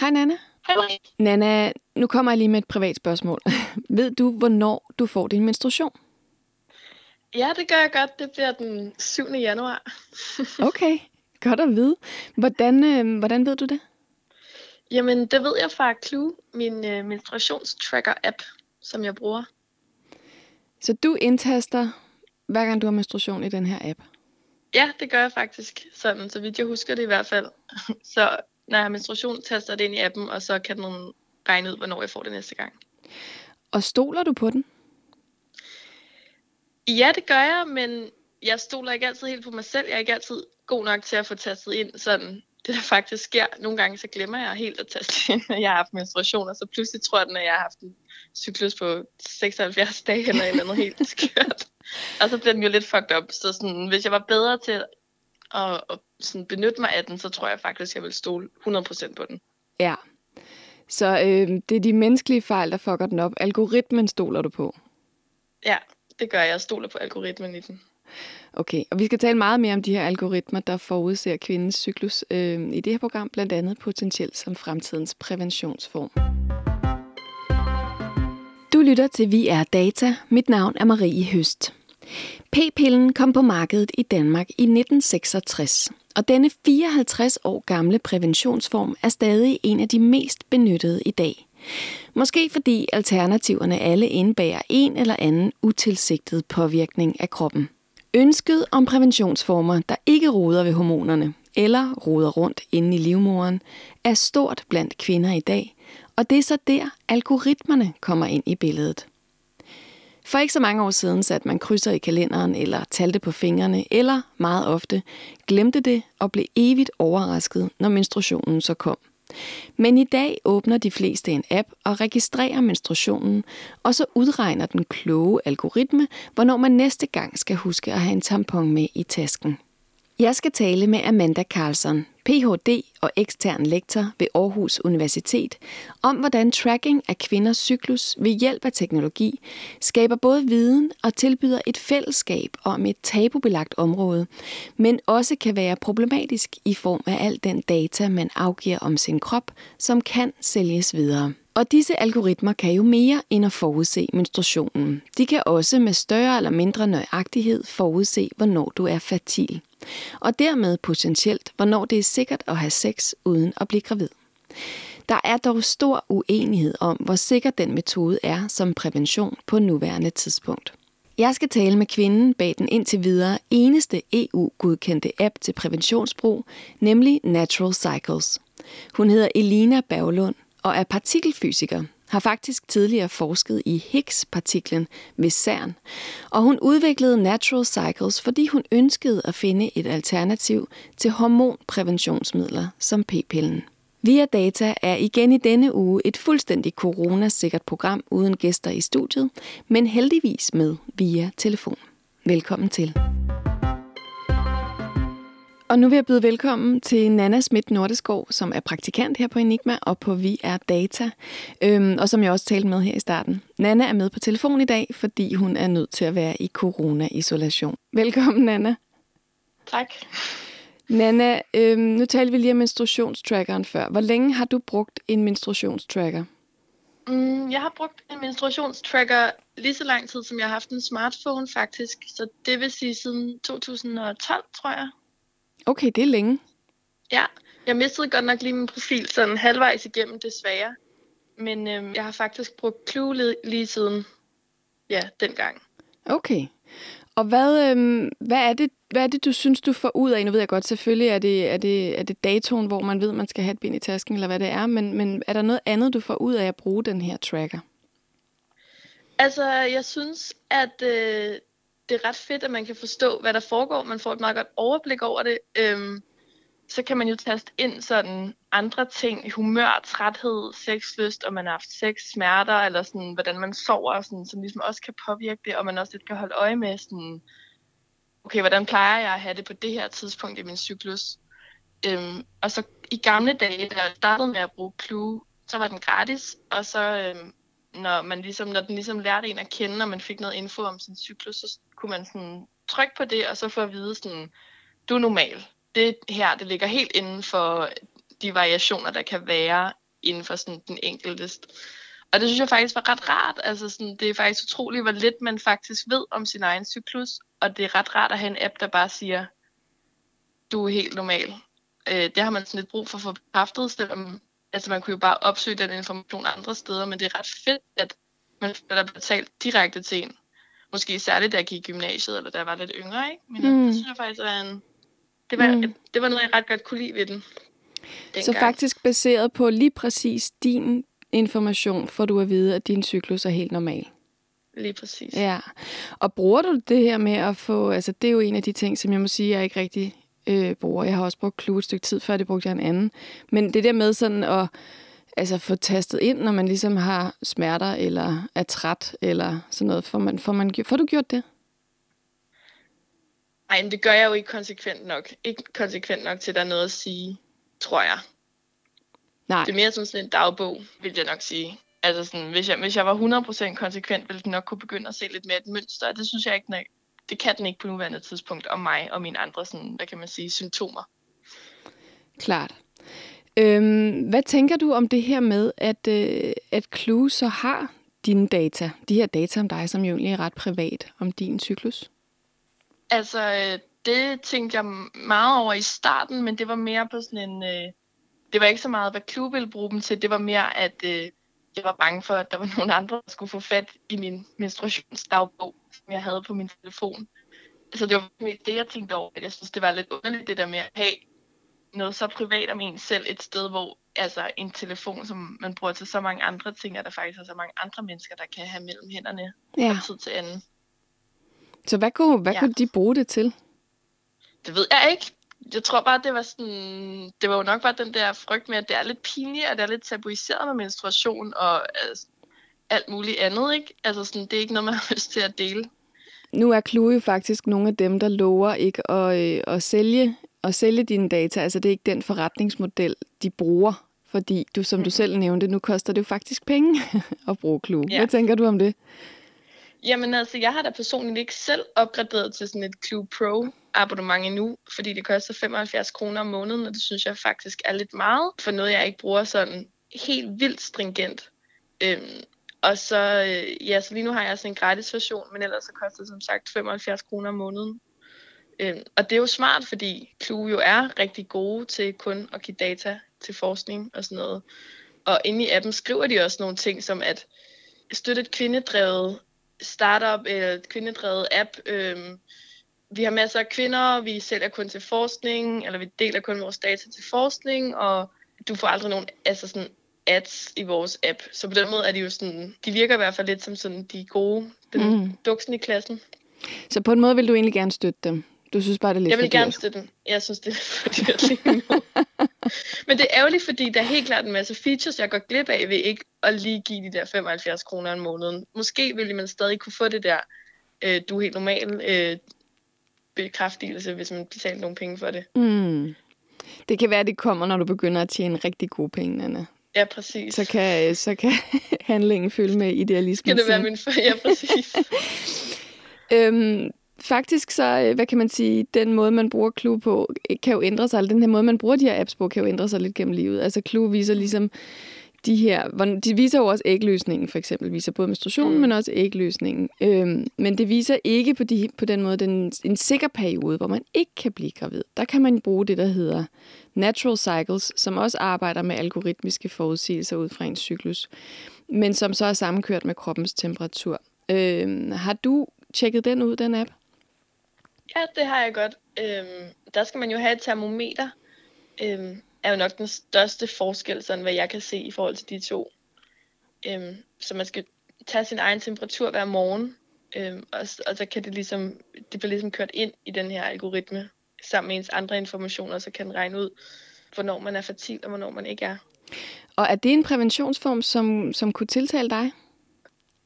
Hej Nana. Hej Marie. Nana, nu kommer jeg lige med et privat spørgsmål. Ved du, hvornår du får din menstruation? Ja, det gør jeg godt. Det bliver den 7. januar. Okay, godt at vide. Hvordan, øh, hvordan ved du det? Jamen, det ved jeg fra Clue, min øh, menstruationstracker-app, som jeg bruger. Så du indtaster, hver gang du har menstruation i den her app? Ja, det gør jeg faktisk. Sådan, så vidt jeg husker det i hvert fald. Så når jeg har menstruation, taster det ind i appen, og så kan den regne ud, hvornår jeg får det næste gang. Og stoler du på den? Ja, det gør jeg, men jeg stoler ikke altid helt på mig selv. Jeg er ikke altid god nok til at få tastet ind sådan det der faktisk sker. Nogle gange så glemmer jeg helt at taste ind, at jeg har haft menstruation, og så pludselig tror den, at jeg har haft en cyklus på 76 dage eller et eller andet helt skørt. Og så bliver den jo lidt fucked up. Så sådan, hvis jeg var bedre til at, at sådan benytte mig af den, så tror jeg faktisk, at jeg vil stole 100% på den. Ja. Så øh, det er de menneskelige fejl, der fucker den op. Algoritmen stoler du på? Ja, det gør jeg. Jeg stoler på algoritmen i den. Okay, og vi skal tale meget mere om de her algoritmer, der forudser kvindens cyklus øh, i det her program, blandt andet potentielt som fremtidens præventionsform. Du lytter til Vi er Data. Mit navn er Marie Høst. P-pillen kom på markedet i Danmark i 1966, og denne 54 år gamle præventionsform er stadig en af de mest benyttede i dag. Måske fordi alternativerne alle indbærer en eller anden utilsigtet påvirkning af kroppen. Ønsket om præventionsformer, der ikke roder ved hormonerne eller roder rundt inde i livmoderen, er stort blandt kvinder i dag, og det er så der, algoritmerne kommer ind i billedet. For ikke så mange år siden satte man krydser i kalenderen eller talte på fingrene, eller meget ofte glemte det og blev evigt overrasket, når menstruationen så kom. Men i dag åbner de fleste en app og registrerer menstruationen, og så udregner den kloge algoritme, hvornår man næste gang skal huske at have en tampon med i tasken. Jeg skal tale med Amanda Carlson, Ph.D. og ekstern lektor ved Aarhus Universitet, om hvordan tracking af kvinders cyklus ved hjælp af teknologi skaber både viden og tilbyder et fællesskab om et tabubelagt område, men også kan være problematisk i form af al den data, man afgiver om sin krop, som kan sælges videre. Og disse algoritmer kan jo mere end at forudse menstruationen. De kan også med større eller mindre nøjagtighed forudse, hvornår du er fertil. Og dermed potentielt, hvornår det er sikkert at have sex uden at blive gravid. Der er dog stor uenighed om, hvor sikker den metode er som prævention på nuværende tidspunkt. Jeg skal tale med kvinden bag den indtil videre eneste EU-godkendte app til præventionsbrug, nemlig Natural Cycles. Hun hedder Elina Berglund og er partikelfysiker, har faktisk tidligere forsket i Higgs-partiklen ved CERN, og hun udviklede Natural Cycles, fordi hun ønskede at finde et alternativ til hormonpræventionsmidler som p-pillen. Via Data er igen i denne uge et fuldstændig coronasikkert program uden gæster i studiet, men heldigvis med via telefon. Velkommen til. Og nu vil jeg byde velkommen til Nana Schmidt Nordeskov, som er praktikant her på Enigma og på Vi er Data, øhm, og som jeg også talte med her i starten. Nana er med på telefon i dag, fordi hun er nødt til at være i corona-isolation. Velkommen, Nana. Tak. Nana, øhm, nu talte vi lige om menstruationstrackeren før. Hvor længe har du brugt en menstruationstracker? Mm, jeg har brugt en menstruationstracker lige så lang tid, som jeg har haft en smartphone faktisk. Så det vil sige siden 2012, tror jeg. Okay, det er længe. Ja, jeg mistede godt nok lige min profil sådan halvvejs igennem, desværre. Men øhm, jeg har faktisk brugt Clue lige, lige siden, ja, dengang. Okay. Og hvad, øhm, hvad, er det, hvad er det, du synes, du får ud af? Nu ved jeg godt, selvfølgelig er det, er det, er det datoen, hvor man ved, man skal have et bind i tasken, eller hvad det er. Men, men er der noget andet, du får ud af at bruge den her tracker? Altså, jeg synes, at øh, det er ret fedt, at man kan forstå, hvad der foregår. Man får et meget godt overblik over det. Øhm, så kan man jo taste ind sådan andre ting, humør, træthed, sexlyst, om man har haft sex, smerter, eller sådan, hvordan man sover, sådan, som ligesom også kan påvirke det, og man også lidt kan holde øje med, sådan, okay, hvordan plejer jeg at have det på det her tidspunkt i min cyklus? Øhm, og så i gamle dage, da jeg startede med at bruge Clue, så var den gratis, og så øhm, når, man ligesom, når den ligesom lærte en at kende, og man fik noget info om sin cyklus, så kunne man sådan trykke på det, og så få at vide sådan, du er normal. Det her, det ligger helt inden for de variationer, der kan være inden for sådan den enkelte. Og det synes jeg faktisk var ret rart. Altså sådan, det er faktisk utroligt, hvor lidt man faktisk ved om sin egen cyklus. Og det er ret rart at have en app, der bare siger, du er helt normal. Øh, det har man sådan lidt brug for at få bekræftet, selvom altså man kunne jo bare opsøge den information andre steder, men det er ret fedt, at man der bliver talt direkte til en. Måske særligt, da jeg gik i gymnasiet, eller da jeg var lidt yngre, ikke? Men mm. det synes jeg faktisk var en... Det var, mm. det var noget, jeg ret godt kunne lide ved den. Dengang. Så faktisk baseret på lige præcis din information, får du at vide, at din cyklus er helt normal. Lige præcis. Ja. Og bruger du det her med at få... Altså, det er jo en af de ting, som jeg må sige, jeg ikke rigtig øh, bruger. Jeg har også brugt Clue et stykke tid før, det brugte jeg en anden. Men det der med sådan at altså, få tastet ind, når man ligesom har smerter, eller er træt, eller sådan noget, får, man, får, man, får du gjort det? Nej, men det gør jeg jo ikke konsekvent nok. Ikke konsekvent nok til, at der er noget at sige, tror jeg. Nej. Det er mere som sådan en dagbog, vil jeg nok sige. Altså sådan, hvis jeg, hvis jeg var 100% konsekvent, ville den nok kunne begynde at se lidt mere et mønster, og det synes jeg ikke, det kan den ikke på nuværende tidspunkt om mig og mine andre, sådan, hvad kan man sige, symptomer. Klart. Øhm, hvad tænker du om det her med, at, øh, at Clue så har dine data, de her data om dig, som jo egentlig er ret privat, om din cyklus? Altså, øh, det tænkte jeg meget over i starten, men det var mere på sådan en... Øh, det var ikke så meget, hvad Clue ville bruge dem til. Det var mere, at øh, jeg var bange for, at der var nogle andre, der skulle få fat i min menstruationsdagbog, som jeg havde på min telefon. Så det var det, jeg tænkte over. Jeg synes, det var lidt underligt, det der med at have noget så privat om en selv et sted, hvor altså en telefon, som man bruger til så mange andre ting, at der faktisk er så mange andre mennesker, der kan have mellem hænderne ja. fra tid til anden. Så hvad kunne, hvad ja. kunne de bruge det til? Det ved jeg ikke. Jeg tror bare, det var sådan, det var jo nok bare den der frygt med, at det er lidt pinligt, og det er lidt tabuiseret med menstruation og altså, alt muligt andet, ikke? Altså sådan, det er ikke noget, man har lyst til at dele. Nu er Clue jo faktisk nogle af dem, der lover ikke at, øh, at sælge at sælge dine data. Altså det er ikke den forretningsmodel, de bruger, fordi du, som du selv nævnte, nu koster det jo faktisk penge at bruge Clue. Ja. Hvad tænker du om det? Jamen altså, jeg har da personligt ikke selv opgraderet til sådan et Clue Pro abonnement endnu, fordi det koster 75 kroner om måneden, og det synes jeg faktisk er lidt meget, for noget jeg ikke bruger sådan helt vildt stringent. Øhm, og så, øh, ja, så lige nu har jeg sådan en gratis version, men ellers så koster det som sagt 75 kroner om måneden. Øhm, og det er jo smart, fordi Clue jo er rigtig gode til kun at give data til forskning og sådan noget. Og inde i appen skriver de også nogle ting som at støtte et kvindedrevet startup eller et kvindedrevet app. Øhm, vi har masser af kvinder, vi sælger kun til forskning, eller vi deler kun vores data til forskning, og du får aldrig nogen altså sådan ads i vores app. Så på den måde er de jo sådan, de virker i hvert fald lidt som sådan de gode, den mm. duksen i klassen. Så på en måde vil du egentlig gerne støtte dem? Du synes bare, det er lidt Jeg vil gerne støtte den. Jeg synes, det er for dyrt lige nu. Men det er ærgerligt, fordi der er helt klart en masse features, jeg går glip af ved ikke at lige give de der 75 kroner om måneden. Måske ville man stadig kunne få det der, øh, du er helt normal øh, bekræftelse, hvis man betaler nogle penge for det. Mm. Det kan være, det kommer, når du begynder at tjene rigtig gode penge, Anna. Ja, præcis. Så kan, så kan handlingen følge med idealismen. Kan det være min... Ja, præcis. øhm, faktisk så, øh, hvad kan man sige, den måde, man bruger Clue på, kan jo ændre sig. Den her måde, man bruger de her apps på, kan jo ændre sig lidt gennem livet. Altså Clue viser ligesom de her, de viser jo også ægløsningen for eksempel, viser både menstruationen, mm. men også ægløsningen. Øhm, men det viser ikke på, de, på den måde den, en sikker periode, hvor man ikke kan blive gravid. Der kan man bruge det, der hedder Natural Cycles, som også arbejder med algoritmiske forudsigelser ud fra en cyklus, men som så er sammenkørt med kroppens temperatur. Øhm, har du tjekket den ud, den app? Ja, det har jeg godt. Øhm, der skal man jo have et termometer. Øhm, er jo nok den største forskel, sådan hvad jeg kan se i forhold til de to. Øhm, så man skal tage sin egen temperatur hver morgen, øhm, og, og så kan det ligesom, det bliver ligesom kørt ind i den her algoritme, sammen med ens andre informationer, så kan den regne ud, hvornår man er fertil, og hvornår man ikke er. Og er det en præventionsform, som, som kunne tiltale dig?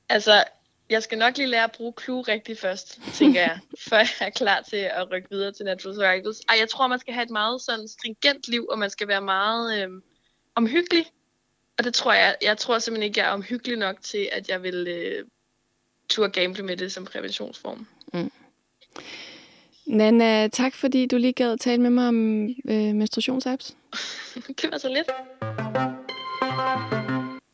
Altså, jeg skal nok lige lære at bruge Clue rigtigt først, tænker jeg, før jeg er klar til at rykke videre til Natural Cycles. Ej, jeg tror, man skal have et meget sådan stringent liv, og man skal være meget øh, omhyggelig. Og det tror jeg, jeg tror simpelthen ikke, jeg er omhyggelig nok til, at jeg vil øh, turde gamble med det som præventionsform. Mm. Nana, tak fordi du lige gad at tale med mig om øh, menstruationsapps. det var så lidt.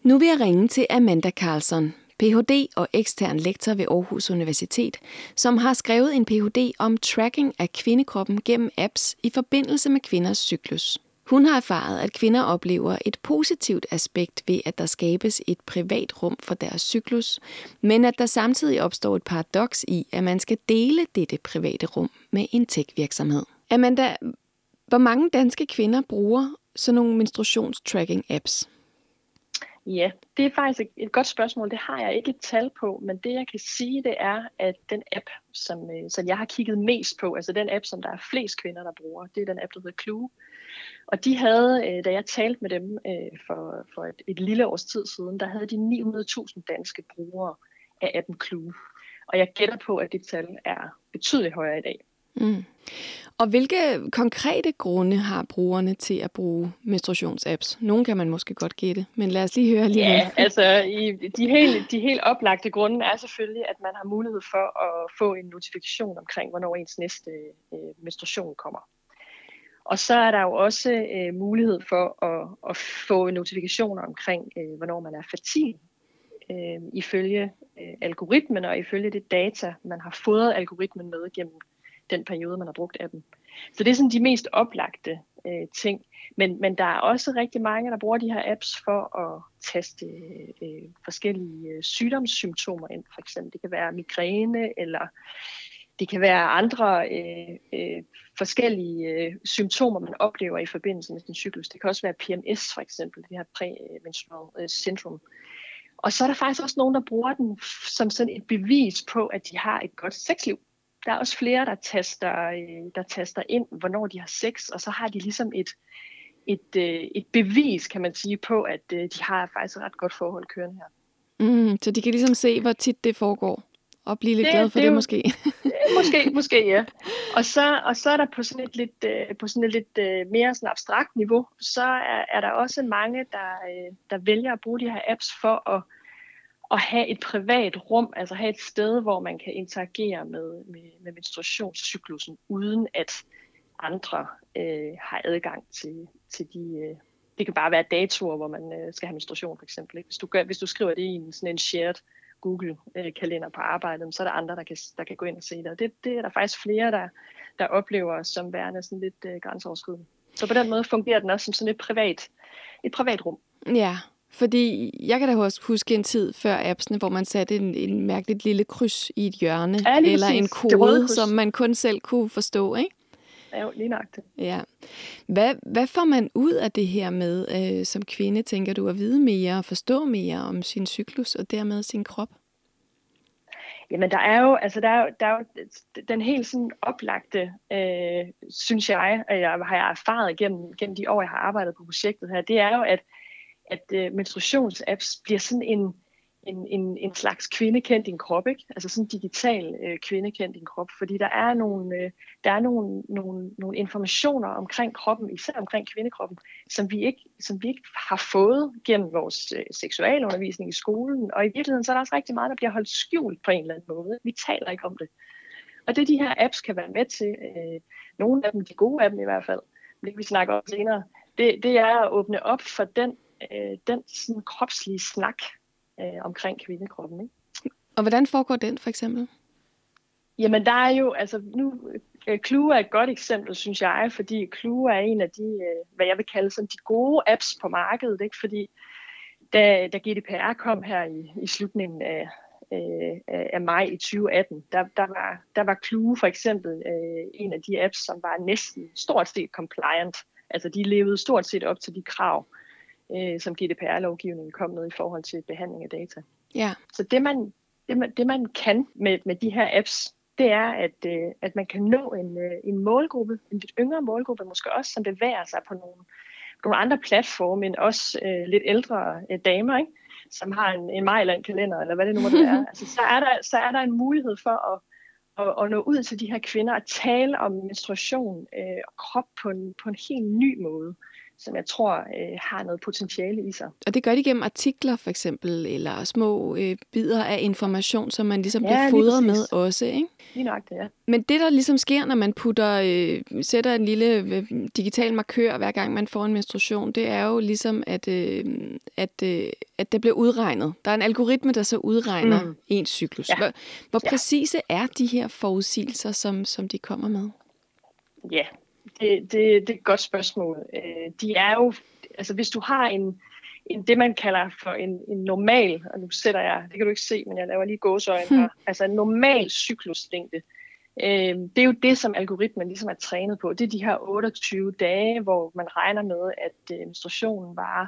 Nu vil jeg ringe til Amanda Carlson, Ph.D. og ekstern lektor ved Aarhus Universitet, som har skrevet en Ph.D. om tracking af kvindekroppen gennem apps i forbindelse med kvinders cyklus. Hun har erfaret, at kvinder oplever et positivt aspekt ved, at der skabes et privat rum for deres cyklus, men at der samtidig opstår et paradoks i, at man skal dele dette private rum med en tech-virksomhed. Amanda, hvor mange danske kvinder bruger sådan nogle menstruationstracking-apps? Ja, det er faktisk et, godt spørgsmål. Det har jeg ikke et tal på, men det jeg kan sige, det er, at den app, som, øh, som jeg har kigget mest på, altså den app, som der er flest kvinder, der bruger, det er den app, der hedder Clue. Og de havde, øh, da jeg talte med dem øh, for, for et, et lille års tid siden, der havde de 900.000 danske brugere af appen Clue. Og jeg gætter på, at det tal er betydeligt højere i dag. Mm. Og hvilke konkrete grunde har brugerne til at bruge menstruationsapps? Nogle kan man måske godt gætte, men lad os lige høre lige. Ja, altså i, de, helt, de helt oplagte grunde er selvfølgelig, at man har mulighed for at få en notifikation omkring, hvornår ens næste øh, menstruation kommer. Og så er der jo også øh, mulighed for at, at få notifikationer omkring, øh, hvornår man er fertil, øh, ifølge øh, algoritmen og ifølge det data, man har fået algoritmen med gennem den periode, man har brugt af dem. Så det er sådan de mest oplagte øh, ting. Men, men der er også rigtig mange, der bruger de her apps for at teste øh, forskellige øh, sygdomssymptomer ind. For eksempel det kan være migræne, eller det kan være andre øh, øh, forskellige øh, symptomer, man oplever i forbindelse med sin cyklus. Det kan også være PMS for eksempel, det her præmenstrual øh, øh, syndrom. Og så er der faktisk også nogen, der bruger den som sådan et bevis på, at de har et godt sexliv der er også flere, der taster, øh, der taster ind, hvornår de har sex, og så har de ligesom et, et, øh, et bevis, kan man sige, på, at øh, de har faktisk et ret godt forhold kørende her. Mm, så de kan ligesom se, hvor tit det foregår, og blive lidt det, glad for det, det måske. måske, måske ja. Og så, og så er der på sådan et lidt, på sådan et lidt mere sådan abstrakt niveau, så er, er der også mange, der, der vælger at bruge de her apps for at at have et privat rum, altså have et sted, hvor man kan interagere med, med, med menstruationscyklusen, uden at andre øh, har adgang til, til de... Øh, det kan bare være datoer, hvor man øh, skal have menstruation for eksempel. Ikke? Hvis, du gør, hvis du skriver det i en, sådan en shared Google-kalender øh, på arbejdet, så er der andre, der kan, der kan gå ind og se det. Og det, det er der faktisk flere, der, der oplever som værende sådan lidt øh, grænseoverskridende. Så på den måde fungerer den også som sådan et privat, et privat rum. Ja, fordi jeg kan da også huske en tid før appsene, hvor man satte en, en mærkeligt lille kryds i et hjørne, ja, eller præcis. en kode, som man kun selv kunne forstå, ikke? Ja, jo, lige nok det. Ja. Hvad, hvad får man ud af det her med, øh, som kvinde, tænker du, at vide mere og forstå mere om sin cyklus og dermed sin krop? Jamen, der er jo, altså, der er jo, der er jo den helt sådan oplagte, øh, synes jeg, og jeg har jeg erfaret gennem, gennem de år, jeg har arbejdet på projektet her, det er jo, at at øh, menstruationsapps bliver sådan en, en, en, en slags kvindekendt din krop, ikke? Altså sådan en digital øh, kvindekendt din krop, fordi der er nogle, øh, der er nogle, nogle, nogle informationer omkring kroppen, især omkring kvindekroppen, som vi ikke, som vi ikke har fået gennem vores øh, seksualundervisning i skolen, og i virkeligheden så er der også rigtig meget, der bliver holdt skjult på en eller anden måde. Vi taler ikke om det. Og det de her apps kan være med til, øh, nogle af dem, de gode af dem i hvert fald, det kan vi snakke om senere, det, det er at åbne op for den øh, den sådan kropslige snak øh, omkring kvindekroppen. Ikke? Og hvordan foregår den for eksempel? Jamen der er jo, altså nu, øh, Clue er et godt eksempel, synes jeg, fordi Clue er en af de, øh, hvad jeg vil kalde sådan de gode apps på markedet, ikke? fordi da, da GDPR kom her i, i slutningen af, øh, af maj i 2018, der, der, var, der var Clue for eksempel øh, en af de apps, som var næsten stort set compliant. Altså de levede stort set op til de krav, øh, som GDPR-lovgivningen kom med i forhold til behandling af data. Ja. Så det man, det man, det man kan med, med de her apps, det er, at, øh, at man kan nå en, øh, en målgruppe, en lidt yngre målgruppe måske også, som bevæger sig på nogle, nogle andre platforme end også øh, lidt ældre øh, damer, ikke? som har en, en Mejland-kalender, eller hvad det nu måtte være. altså, så, er der, så er der en mulighed for at, at, at nå ud til de her kvinder og tale om menstruation øh, og krop på en, på en helt ny måde som jeg tror øh, har noget potentiale i sig. Og det gør de gennem artikler for eksempel, eller små øh, bidder af information, som man ligesom ja, bliver fodret med også, ikke? Lige nok det, ja. Men det, der ligesom sker, når man putter, øh, sætter en lille øh, digital markør, hver gang man får en menstruation, det er jo ligesom, at, øh, at, øh, at det bliver udregnet. Der er en algoritme, der så udregner mm. ens cyklus. Ja. Hvor, hvor ja. præcise er de her forudsigelser, som, som de kommer med? Ja, det, det, det er et godt spørgsmål. Øh, de er jo, altså hvis du har en, en det man kalder for en, en normal, og nu sætter jeg, det kan du ikke se, men jeg laver lige gåsøjne her, hmm. altså en normal cykluslængde, øh, det er jo det, som algoritmen ligesom er trænet på. Det er de her 28 dage, hvor man regner med, at øh, menstruationen varer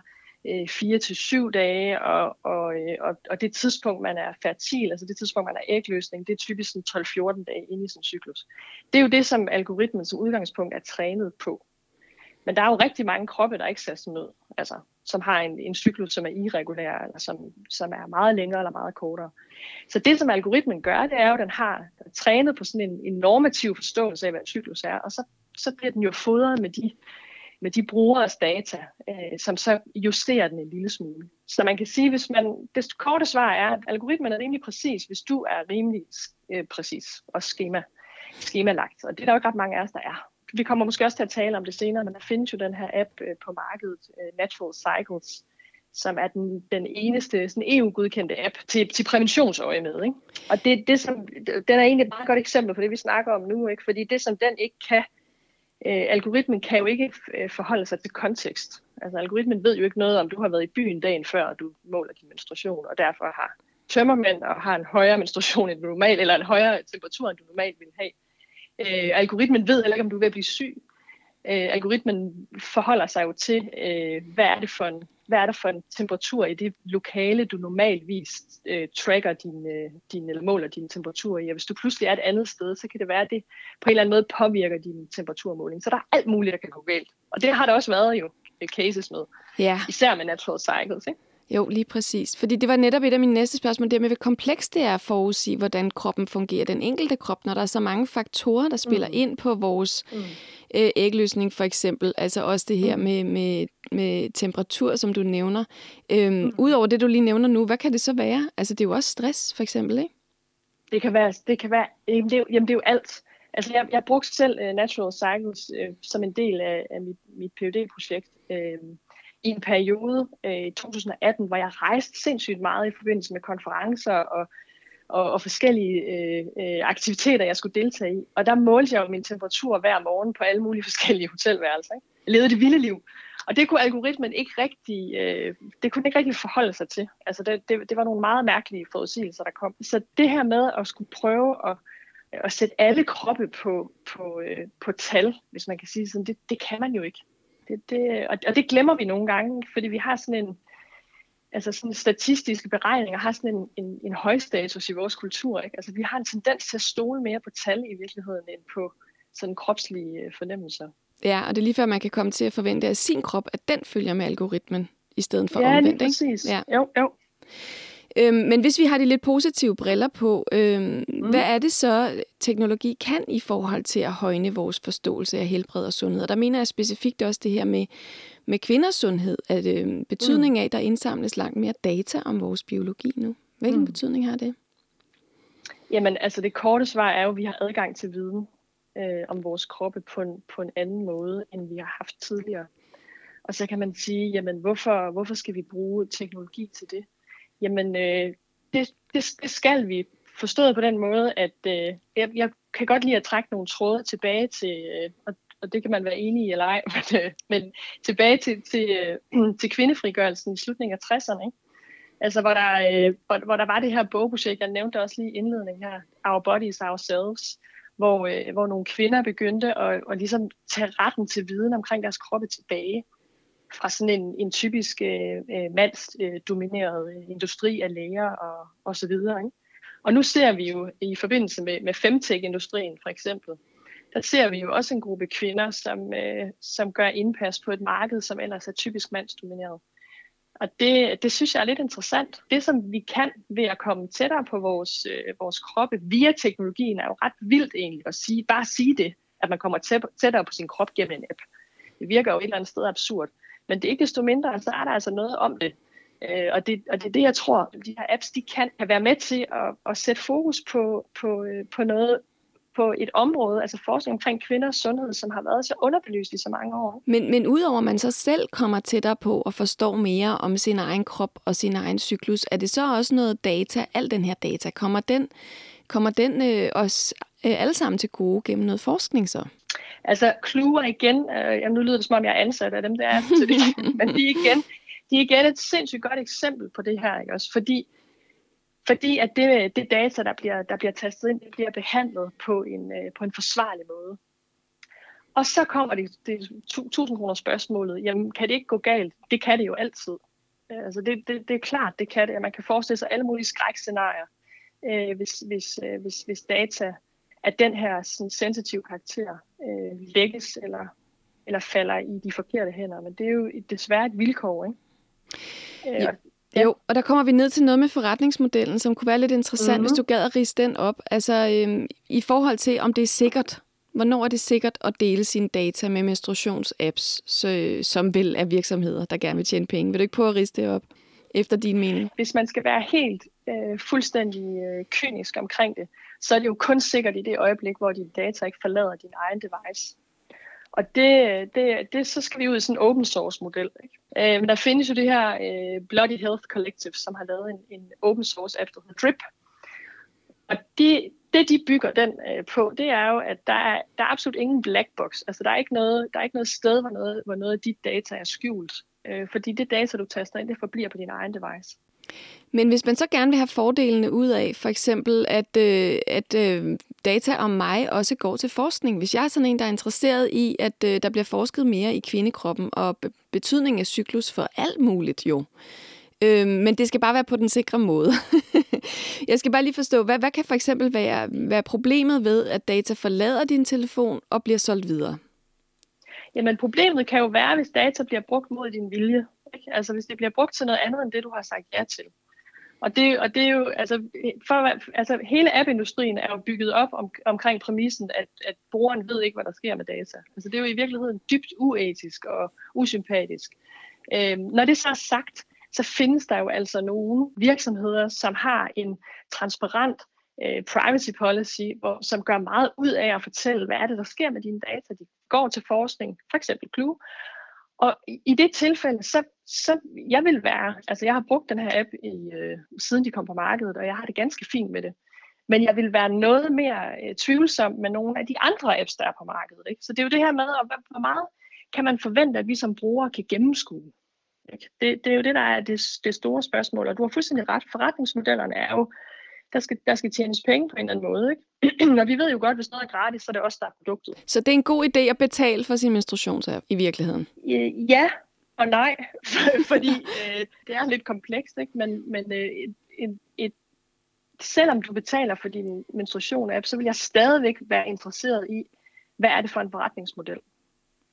øh, 4 til syv dage, og, og, øh, og, og det tidspunkt, man er fertil, altså det tidspunkt, man er ægløsning, det er typisk 12-14 dage inde i sin cyklus. Det er jo det, som algoritmen som udgangspunkt er trænet på. Men der er jo rigtig mange kroppe, der ikke ser sådan ud, altså, som har en, en cyklus, som er irregulær, eller som, som er meget længere eller meget kortere. Så det, som algoritmen gør, det er jo, at den har trænet på sådan en, en normativ forståelse af, hvad en cyklus er, og så, så bliver den jo fodret med de med de brugeres data, øh, som så justerer den en lille smule. Så man kan sige, hvis man, det korte svar er, at algoritmen er rimelig præcis, hvis du er rimelig øh, præcis og schema, schemalagt. Og det er der jo ikke ret mange af os, der er. Vi kommer måske også til at tale om det senere, men der findes jo den her app øh, på markedet, øh, Natural Cycles, som er den, den eneste sådan EU-godkendte app til, til præventionsøje med. Ikke? Og det, det som, den er egentlig et meget godt eksempel på det, vi snakker om nu, ikke? fordi det, som den ikke kan, øh, algoritmen kan jo ikke øh, forholde sig til kontekst. Altså algoritmen ved jo ikke noget om, du har været i byen dagen før, og du måler din menstruation, og derfor har tømmermænd og har en højere menstruation end du normalt, eller en højere temperatur, end du normalt vil have. Øh, algoritmen ved heller ikke, om du er ved at blive syg. Øh, algoritmen forholder sig jo til, øh, hvad er det for en hvad er der for en temperatur i det lokale, du normalvis øh, tracker din, øh, din, eller måler din temperatur i. Og hvis du pludselig er et andet sted, så kan det være, at det på en eller anden måde påvirker din temperaturmåling. Så der er alt muligt, der kan gå galt. Og det har der også været jo øh, cases med. Ja. Især med natural cycles, ikke? Jo, lige præcis. Fordi det var netop et af mine næste spørgsmål, det med, hvor komplekst det er at forudsige, hvordan kroppen fungerer, den enkelte krop, når der er så mange faktorer, der spiller mm. ind på vores mm. øh, ægløsning for eksempel. Altså også det her mm. med, med, med temperatur, som du nævner. Øhm, mm. Udover det, du lige nævner nu, hvad kan det så være? Altså det er jo også stress for eksempel, ikke? Det kan være, det kan være jamen det, er, jamen det er jo alt. Altså jeg, jeg brugte selv uh, Natural Cycles uh, som en del af, af mit, mit phd projekt Uh, i en periode øh, 2018, hvor jeg rejste sindssygt meget i forbindelse med konferencer og, og, og forskellige øh, øh, aktiviteter, jeg skulle deltage i. Og der målte jeg jo min temperatur hver morgen på alle mulige forskellige hotelværelser. Ikke? Jeg levede det vilde liv. Og det kunne algoritmen ikke rigtig, øh, det kunne ikke rigtig forholde sig til. Altså det, det, det var nogle meget mærkelige forudsigelser, der kom. Så det her med at skulle prøve at, at sætte alle kroppe på, på, øh, på tal, hvis man kan sige sådan, det, det kan man jo ikke. Det, det, og, og det glemmer vi nogle gange, fordi vi har sådan en, altså sådan statistiske beregninger har sådan en, en, en høj status i vores kultur. Ikke? Altså vi har en tendens til at stole mere på tal i virkeligheden, end på sådan kropslige øh, fornemmelser. Ja, og det er lige før, man kan komme til at forvente af sin krop, at den følger med algoritmen, i stedet for ja, omvendt. Ja, præcis. Ja, Jo, jo. Øhm, men hvis vi har de lidt positive briller på, øhm, mm. hvad er det så, teknologi kan i forhold til at højne vores forståelse af helbred og sundhed? Og der mener jeg specifikt også det her med, med kvinders sundhed, at øhm, betydning af, at der indsamles langt mere data om vores biologi nu. Hvilken mm. betydning har det? Jamen, altså det korte svar er jo, at vi har adgang til viden øh, om vores kroppe på en, på en anden måde, end vi har haft tidligere. Og så kan man sige, jamen hvorfor, hvorfor skal vi bruge teknologi til det? Jamen, øh, det, det, det skal vi. Forstået på den måde, at øh, jeg, jeg kan godt lide at trække nogle tråde tilbage til, øh, og, og det kan man være enig i eller ej, men, øh, men tilbage til, til, øh, til kvindefrigørelsen i slutningen af 60'erne. Ikke? Altså, hvor der, øh, hvor, hvor der var det her bogprojekt, jeg nævnte også lige i indledningen her, Our Bodies, Ourselves, hvor, øh, hvor nogle kvinder begyndte at, at ligesom tage retten til viden omkring deres kroppe tilbage fra sådan en, en typisk øh, øh, mandsdomineret øh, industri af læger og, og så videre. Ikke? Og nu ser vi jo i forbindelse med, med femtech-industrien for eksempel, der ser vi jo også en gruppe kvinder, som, øh, som gør indpas på et marked, som ellers er typisk mandsdomineret. Og det, det synes jeg er lidt interessant. Det, som vi kan ved at komme tættere på vores, øh, vores kroppe via teknologien, er jo ret vildt egentlig at sige, bare sige det, at man kommer tættere på sin krop gennem en app Det virker jo et eller andet sted absurd. Men det er ikke desto mindre, så er der altså noget om det. Øh, og, det og det er det, jeg tror, de her apps, de kan, kan være med til at, at sætte fokus på, på, øh, på noget, på et område, altså forskning omkring kvinders sundhed, som har været så underbelyst i så mange år. Men, men udover at man så selv kommer tættere på og forstår mere om sin egen krop og sin egen cyklus, er det så også noget data, al den her data, kommer den, kommer den øh, os øh, alle sammen til gode gennem noget forskning så? Altså, Clue igen, øh, jamen, nu lyder det som om, jeg er ansat af dem, der er det, men de er igen, de er igen et sindssygt godt eksempel på det her, ikke også? Fordi fordi at det, det data, der bliver, der bliver tastet ind, det bliver behandlet på en, øh, på en forsvarlig måde. Og så kommer det, det 1000 kroner spørgsmålet, jamen kan det ikke gå galt? Det kan det jo altid. Øh, altså det, det, det er klart, det kan det. Man kan forestille sig alle mulige skrækscenarier, øh, hvis, hvis, øh, hvis, hvis data af den her sådan, sensitive karakter øh, lægges eller, eller falder i de forkerte hænder. Men det er jo desværre et vilkår, ikke? Øh, ja. Ja. Jo, og der kommer vi ned til noget med forretningsmodellen, som kunne være lidt interessant, mm-hmm. hvis du gad at rise den op. Altså øhm, i forhold til, om det er sikkert. Hvornår er det sikkert at dele sine data med menstruationsapps, så, som vil af virksomheder, der gerne vil tjene penge? Vil du ikke prøve at rise det op, efter din mening? Hvis man skal være helt øh, fuldstændig øh, kynisk omkring det, så er det jo kun sikkert i det øjeblik, hvor dine data ikke forlader din egen device. Og det, det, det, så skal vi ud i sådan en open source model. Ikke? Øh, men der findes jo det her øh, Bloody Health Collective, som har lavet en, en open source app, der hedder Drip. Og det, det de bygger den øh, på, det er jo, at der er, der er absolut ingen black box. Altså der er ikke noget, der er ikke noget sted, hvor noget, hvor noget af dit data er skjult. Øh, fordi det data, du taster ind, det forbliver på din egen device. Men hvis man så gerne vil have fordelene ud af, for eksempel at, øh, at øh, data om mig også går til forskning. Hvis jeg er sådan en, der er interesseret i, at øh, der bliver forsket mere i kvindekroppen og betydningen af cyklus for alt muligt jo. Øh, men det skal bare være på den sikre måde. jeg skal bare lige forstå, hvad, hvad kan for eksempel være, være problemet ved, at data forlader din telefon og bliver solgt videre? Jamen problemet kan jo være, hvis data bliver brugt mod din vilje. Ikke? Altså hvis det bliver brugt til noget andet end det, du har sagt ja til. Og det, og det er jo, altså, for, altså hele appindustrien er jo bygget op om, omkring præmissen, at, at brugeren ved ikke, hvad der sker med data. Altså det er jo i virkeligheden dybt uetisk og usympatisk. Øhm, når det så er sagt, så findes der jo altså nogle virksomheder, som har en transparent øh, privacy policy, hvor, som gør meget ud af at fortælle, hvad er det, der sker med dine data. De går til forskning, for eksempel Clue, og i det tilfælde, så, så jeg vil være, altså jeg har brugt den her app i, øh, siden de kom på markedet, og jeg har det ganske fint med det. Men jeg vil være noget mere øh, tvivlsom med nogle af de andre apps, der er på markedet. Ikke? Så det er jo det her med, hvor meget kan man forvente, at vi som brugere kan gennemskue. Ikke? Det, det er jo det, der er det, det store spørgsmål, og du har fuldstændig ret. Forretningsmodellerne er jo der skal, der skal tjenes penge på en eller anden måde. Ikke? og vi ved jo godt, hvis noget er gratis, så er det også der er produktet. Så det er en god idé at betale for sin menstruationsapp i virkeligheden? Ja og nej, fordi øh, det er lidt komplekst, ikke? men, men øh, et, et, et, selvom du betaler for din menstruation-app, så vil jeg stadigvæk være interesseret i, hvad er det for en forretningsmodel,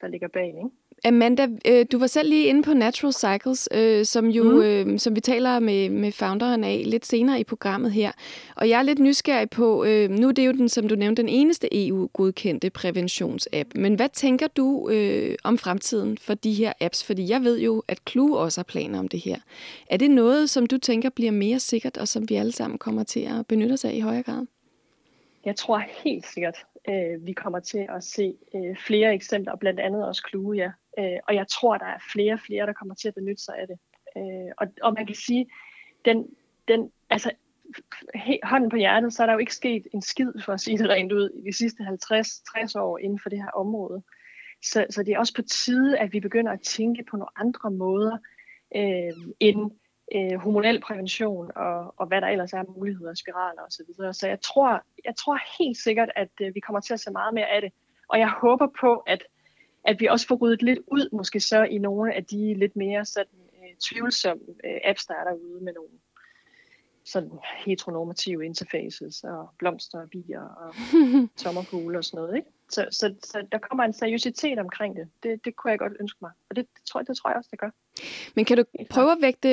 der ligger bag. Ikke? Amanda, øh, du var selv lige inde på Natural Cycles, øh, som jo mm. øh, som vi taler med, med founderen af lidt senere i programmet her. Og jeg er lidt nysgerrig på, øh, nu er det jo den, som du nævnte, den eneste EU-godkendte præventionsapp. Men hvad tænker du øh, om fremtiden for de her apps? Fordi jeg ved jo, at Clue også har planer om det her. Er det noget, som du tænker bliver mere sikkert, og som vi alle sammen kommer til at benytte os af i højere grad? Jeg tror helt sikkert, øh, vi kommer til at se øh, flere eksempler, blandt andet også Clue, ja. Øh, og jeg tror, der er flere og flere, der kommer til at benytte sig af det. Øh, og, og man kan sige, den, den, altså, he, hånden på hjertet, så er der jo ikke sket en skid, for at sige det rent ud, i de sidste 50-60 år inden for det her område. Så, så det er også på tide, at vi begynder at tænke på nogle andre måder øh, end øh, hormonel prævention og, og hvad der ellers er muligheder, spiraler osv. Så, videre. så jeg tror, jeg tror helt sikkert, at øh, vi kommer til at se meget mere af det. Og jeg håber på, at, at vi også får ryddet lidt ud, måske så i nogle af de lidt mere sådan, øh, tvivlsomme øh, apps, der er derude med nogle sådan heteronormative interfaces og blomster og bier og sommerfugle og sådan noget. Ikke? Så, så, så der kommer en seriøsitet omkring det. det. Det kunne jeg godt ønske mig. Og det, det, tror, det tror jeg også, det gør. Men kan du prøve at vægte,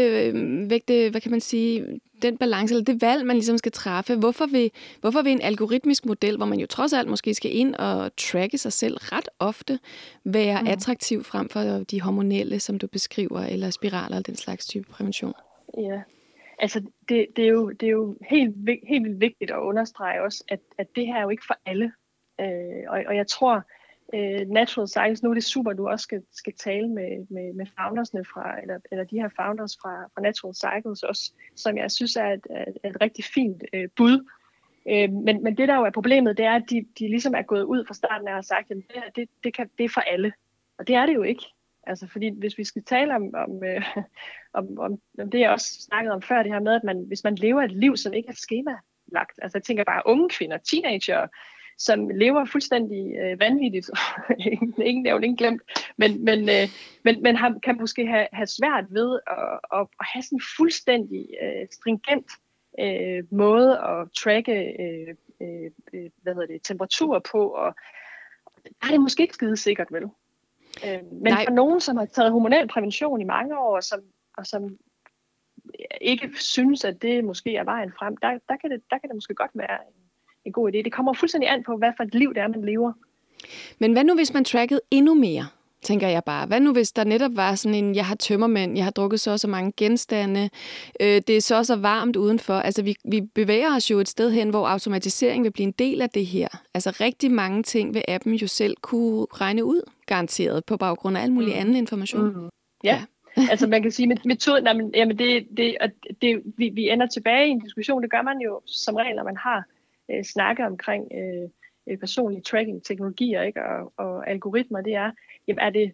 vægte hvad kan man sige, den balance, eller det valg, man ligesom skal træffe. Hvorfor vil, hvorfor vil en algoritmisk model, hvor man jo trods alt måske skal ind og tracke sig selv ret ofte, være mm. attraktiv frem for de hormonelle, som du beskriver, eller spiraler, eller den slags type prævention? Ja, altså det, det, er, jo, det er jo helt, helt vildt vigtigt at understrege også, at, at det her er jo ikke for alle. Øh, og, og jeg tror, øh, Natural Science, nu er det super, at du også skal, skal tale med, med, med foundersne fra, eller, eller de her founders fra, fra Natural Cycles også, som jeg synes er et, et, et rigtig fint øh, bud. Øh, men, men det der jo er problemet, det er, at de, de ligesom er gået ud fra starten af og har sagt, at det, det, det, kan, det er for alle. Og det er det jo ikke. Altså fordi hvis vi skal tale om, om, øh, om, om, om det, jeg også snakkede om før, det her med, at man, hvis man lever et liv, som ikke er skemalagt, altså jeg tænker bare unge kvinder, teenager, som lever fuldstændig øh, vanvittigt, ingen nævnt, ingen glemt, men, men, øh, men, men har, kan måske have, have svært ved at, at, at have sådan en fuldstændig øh, stringent øh, måde at tracke øh, øh, hvad hedder det, temperatur på, og der er det måske ikke skide sikkert, vel? Øh, men Nej. for nogen, som har taget hormonel prævention i mange år, og som, og som ikke synes, at det måske er vejen frem, der, der, kan, det, der kan det måske godt være en, en god idé. Det kommer fuldstændig an på, hvad for et liv det er, man lever. Men hvad nu, hvis man trackede endnu mere? tænker jeg bare. Hvad nu, hvis der netop var sådan en, jeg har tømmermænd, jeg har drukket så og så mange genstande, øh, det er så og så varmt udenfor. Altså, vi, vi bevæger os jo et sted hen, hvor automatisering vil blive en del af det her. Altså, rigtig mange ting vil appen jo selv kunne regne ud, garanteret, på baggrund af al mulig mm. anden information. Mm. Ja. ja. altså man kan sige, at metoden, jamen, jamen det, det, det, vi, vi ender tilbage i en diskussion, det gør man jo som regel, når man har øh, snakke omkring øh, øh, personlige tracking-teknologier ikke? Og, og algoritmer, det er, jamen er det,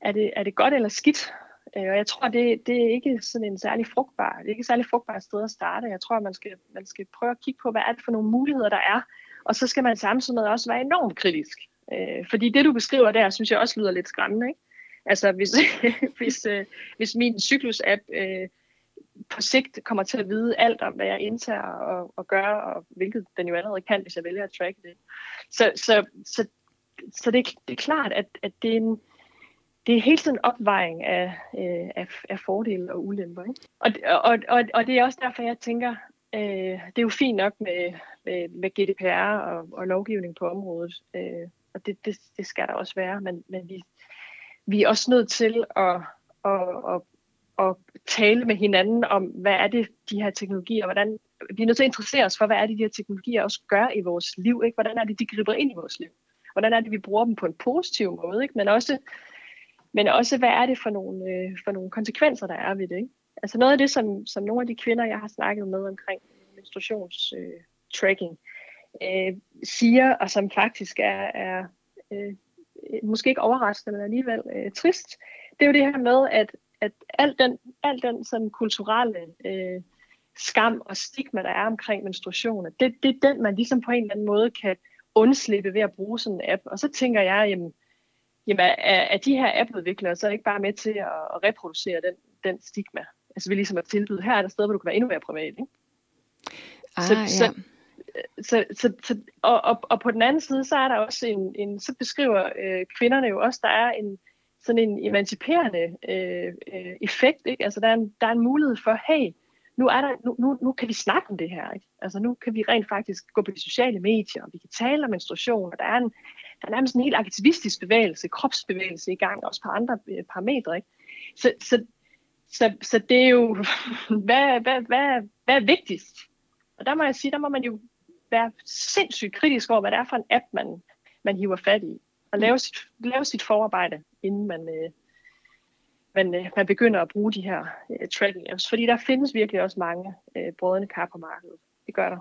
er det, er det godt eller skidt? Øh, og jeg tror, det, det er ikke sådan en særlig frugtbar, det er ikke et særlig frugtbar sted at starte. Jeg tror, man skal, man skal prøve at kigge på, hvad er det for nogle muligheder, der er. Og så skal man samtidig også være enormt kritisk. Øh, fordi det, du beskriver der, synes jeg også lyder lidt skræmmende. Ikke? Altså, hvis, hvis, øh, hvis min cyklus-app øh, på sigt kommer til at vide alt om, hvad jeg indtager og, og gør, og hvilket den jo allerede kan, hvis jeg vælger at tracke det. Så, så, så så det, det er klart, at, at det, er en, det er hele tiden en opvejning af, øh, af, af fordele og ulemper. Ikke? Og, og, og, og det er også derfor, jeg tænker, øh, det er jo fint nok med, med, med GDPR og, og lovgivning på området, øh, og det, det, det skal der også være, men, men vi, vi er også nødt til at, at, at, at tale med hinanden om, hvad er det, de her teknologier, hvordan, vi er nødt til at interessere os for, hvad er det, de her teknologier også gør i vores liv, ikke? hvordan er det, de griber ind i vores liv hvordan er det, vi bruger dem på en positiv måde, ikke? Men, også, men også, hvad er det for nogle, øh, for nogle konsekvenser, der er ved det. Ikke? Altså noget af det, som, som nogle af de kvinder, jeg har snakket med omkring menstruationstracking, øh, øh, siger, og som faktisk er, er øh, måske ikke overraskende, men alligevel øh, trist, det er jo det her med, at, at al den, al den sådan kulturelle øh, skam og stigma, der er omkring menstruationer, det, det er den, man ligesom på en eller anden måde kan undslippe ved at bruge sådan en app. Og så tænker jeg, jamen, jamen er, er de her appudviklere så ikke bare med til at, at reproducere den, den stigma? Altså vi ligesom at tilbyde, her er der steder, hvor du kan være endnu mere privat, ikke? Ah, så, ja. så, så, så, så, og, og, og på den anden side, så er der også en, en så beskriver øh, kvinderne jo også, der er en sådan en emanciperende øh, øh, effekt, ikke? Altså der er, en, der er en mulighed for, hey, nu, er der, nu, nu, nu kan vi snakke om det her. Ikke? Altså nu kan vi rent faktisk gå på de sociale medier, og vi kan tale om menstruation, og der er, en, der er nærmest en helt aktivistisk bevægelse, kropsbevægelse i gang, også på andre øh, parametre. Ikke? Så, så, så, så det er jo, hvad, hvad, hvad, hvad er vigtigst? Og der må jeg sige, der må man jo være sindssygt kritisk over, hvad det er for en app, man, man hiver fat i. Og lave sit, lave sit forarbejde, inden man, øh, man, øh, man begynder at bruge de her øh, tracking apps, fordi der findes virkelig også mange øh, brødende kar på markedet. Det gør der.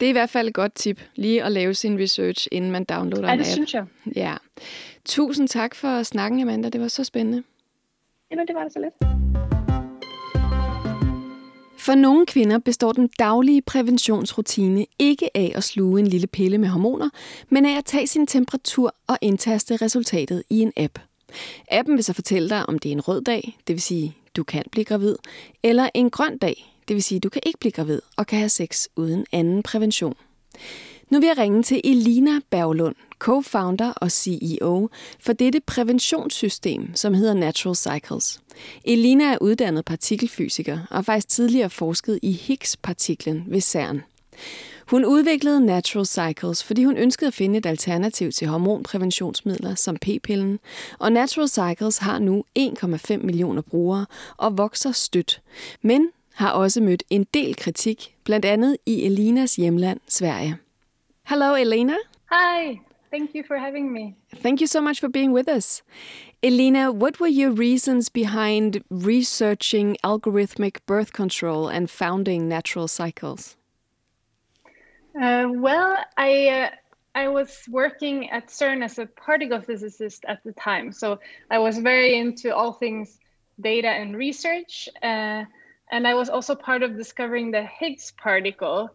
Det er i hvert fald et godt tip, lige at lave sin research, inden man downloader ja, en app. Ja, det synes jeg. Ja. Tusind tak for snakken, Amanda. Det var så spændende. Jamen, det var det så lidt. For nogle kvinder består den daglige præventionsrutine ikke af at sluge en lille pille med hormoner, men af at tage sin temperatur og indtaste resultatet i en app. Appen vil så fortælle dig, om det er en rød dag, det vil sige, du kan blive gravid, eller en grøn dag, det vil sige, du kan ikke blive gravid og kan have sex uden anden prævention. Nu vil jeg ringe til Elina Berglund, co-founder og CEO for dette præventionssystem, som hedder Natural Cycles. Elina er uddannet partikelfysiker og har faktisk tidligere forsket i Higgs-partiklen ved CERN. Hun udviklede Natural Cycles, fordi hun ønskede at finde et alternativ til hormonpræventionsmidler som p-pillen, og Natural Cycles har nu 1,5 millioner brugere og vokser stødt, men har også mødt en del kritik, blandt andet i Elinas hjemland Sverige. Hello, Elena. Hi. Thank you for having me. Thank you so much for being with us. Elena, what were your reasons behind researching algorithmic birth control and founding Natural Cycles? Uh, well, I uh, I was working at CERN as a particle physicist at the time, so I was very into all things data and research, uh, and I was also part of discovering the Higgs particle.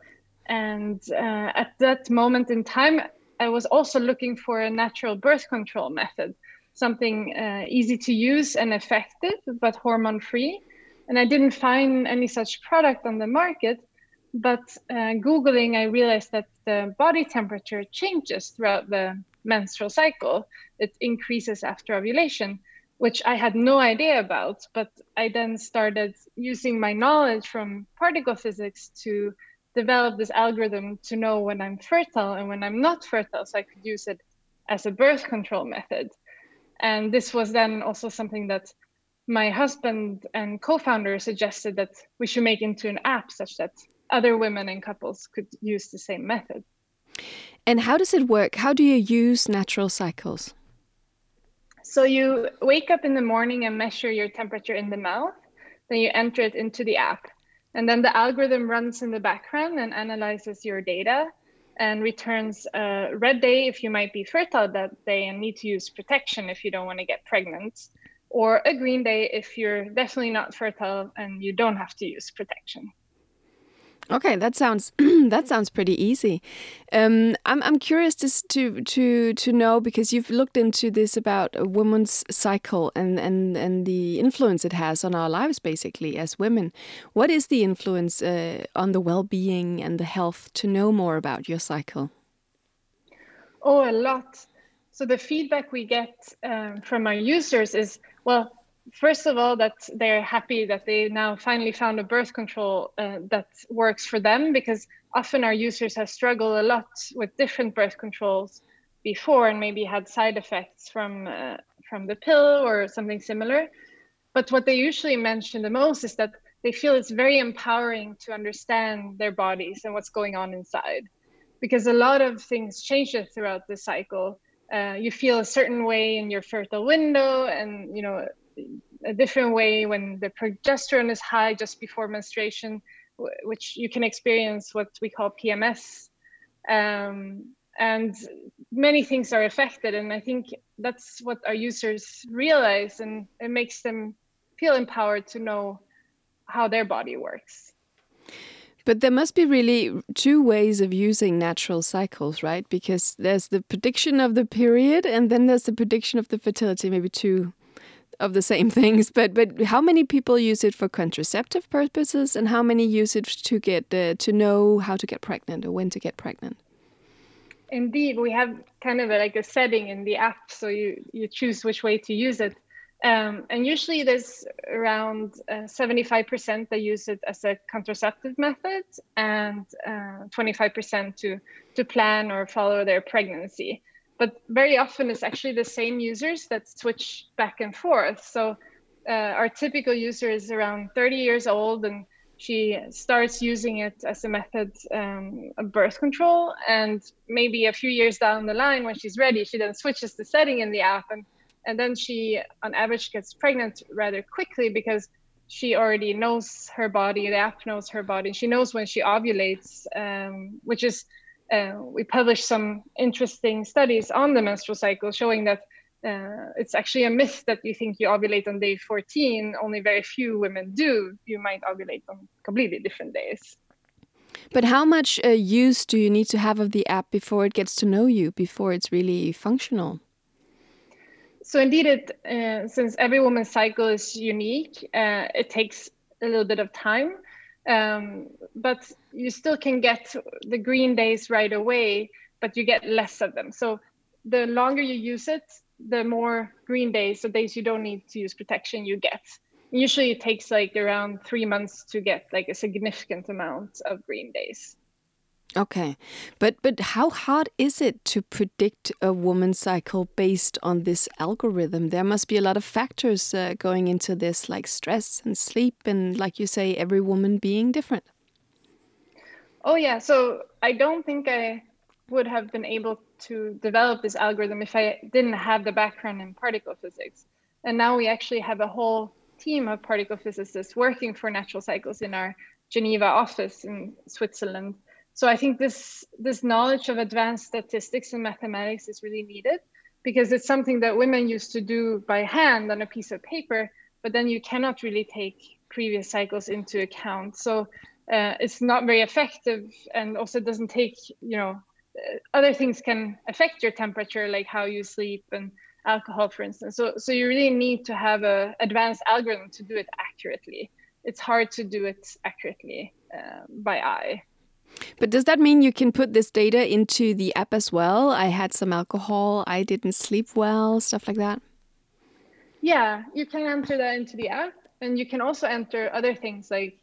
And uh, at that moment in time, I was also looking for a natural birth control method, something uh, easy to use and effective, but hormone free. And I didn't find any such product on the market. But uh, Googling, I realized that the body temperature changes throughout the menstrual cycle. It increases after ovulation, which I had no idea about. But I then started using my knowledge from particle physics to develop this algorithm to know when I'm fertile and when I'm not fertile, so I could use it as a birth control method. And this was then also something that my husband and co-founder suggested that we should make into an app such that other women and couples could use the same method. And how does it work? How do you use natural cycles? So you wake up in the morning and measure your temperature in the mouth, then you enter it into the app. And then the algorithm runs in the background and analyzes your data and returns a red day if you might be fertile that day and need to use protection if you don't want to get pregnant, or a green day if you're definitely not fertile and you don't have to use protection. Okay, that sounds that sounds pretty easy. Um, I'm I'm curious just to to to know because you've looked into this about a woman's cycle and and and the influence it has on our lives, basically as women. What is the influence uh, on the well-being and the health to know more about your cycle? Oh, a lot. So the feedback we get um, from our users is well first of all that they're happy that they now finally found a birth control uh, that works for them because often our users have struggled a lot with different birth controls before and maybe had side effects from uh, from the pill or something similar. But what they usually mention the most is that they feel it's very empowering to understand their bodies and what's going on inside. Because a lot of things change throughout the cycle. Uh, you feel a certain way in your fertile window and you know a different way when the progesterone is high just before menstruation, which you can experience what we call PMS. Um, and many things are affected. And I think that's what our users realize, and it makes them feel empowered to know how their body works. But there must be really two ways of using natural cycles, right? Because there's the prediction of the period, and then there's the prediction of the fertility, maybe two of the same things, but but how many people use it for contraceptive purposes, and how many use it to get uh, to know how to get pregnant or when to get pregnant? Indeed, we have kind of a, like a setting in the app, so you you choose which way to use it, um, and usually there's around uh, seventy five percent that use it as a contraceptive method, and uh, twenty five percent to to plan or follow their pregnancy but very often it's actually the same users that switch back and forth. So uh, our typical user is around 30 years old and she starts using it as a method um, of birth control. And maybe a few years down the line, when she's ready, she then switches the setting in the app. And, and then she, on average, gets pregnant rather quickly because she already knows her body, the app knows her body. She knows when she ovulates, um, which is uh, we published some interesting studies on the menstrual cycle showing that uh, it's actually a myth that you think you ovulate on day 14. Only very few women do. You might ovulate on completely different days. But how much uh, use do you need to have of the app before it gets to know you, before it's really functional? So indeed, it uh, since every woman's cycle is unique, uh, it takes a little bit of time. Um, but you still can get the green days right away, but you get less of them. So the longer you use it, the more green days, so days you don't need to use protection, you get. Usually it takes like around three months to get like a significant amount of green days. Okay, but but how hard is it to predict a woman's cycle based on this algorithm? There must be a lot of factors uh, going into this, like stress and sleep, and like you say, every woman being different. Oh yeah, so I don't think I would have been able to develop this algorithm if I didn't have the background in particle physics. And now we actually have a whole team of particle physicists working for natural cycles in our Geneva office in Switzerland. So I think this this knowledge of advanced statistics and mathematics is really needed because it's something that women used to do by hand on a piece of paper, but then you cannot really take previous cycles into account. So uh, it's not very effective and also doesn't take you know other things can affect your temperature, like how you sleep and alcohol, for instance. So, so you really need to have a advanced algorithm to do it accurately. It's hard to do it accurately uh, by eye. But does that mean you can put this data into the app as well? I had some alcohol, I didn't sleep well, stuff like that? Yeah, you can enter that into the app. And you can also enter other things like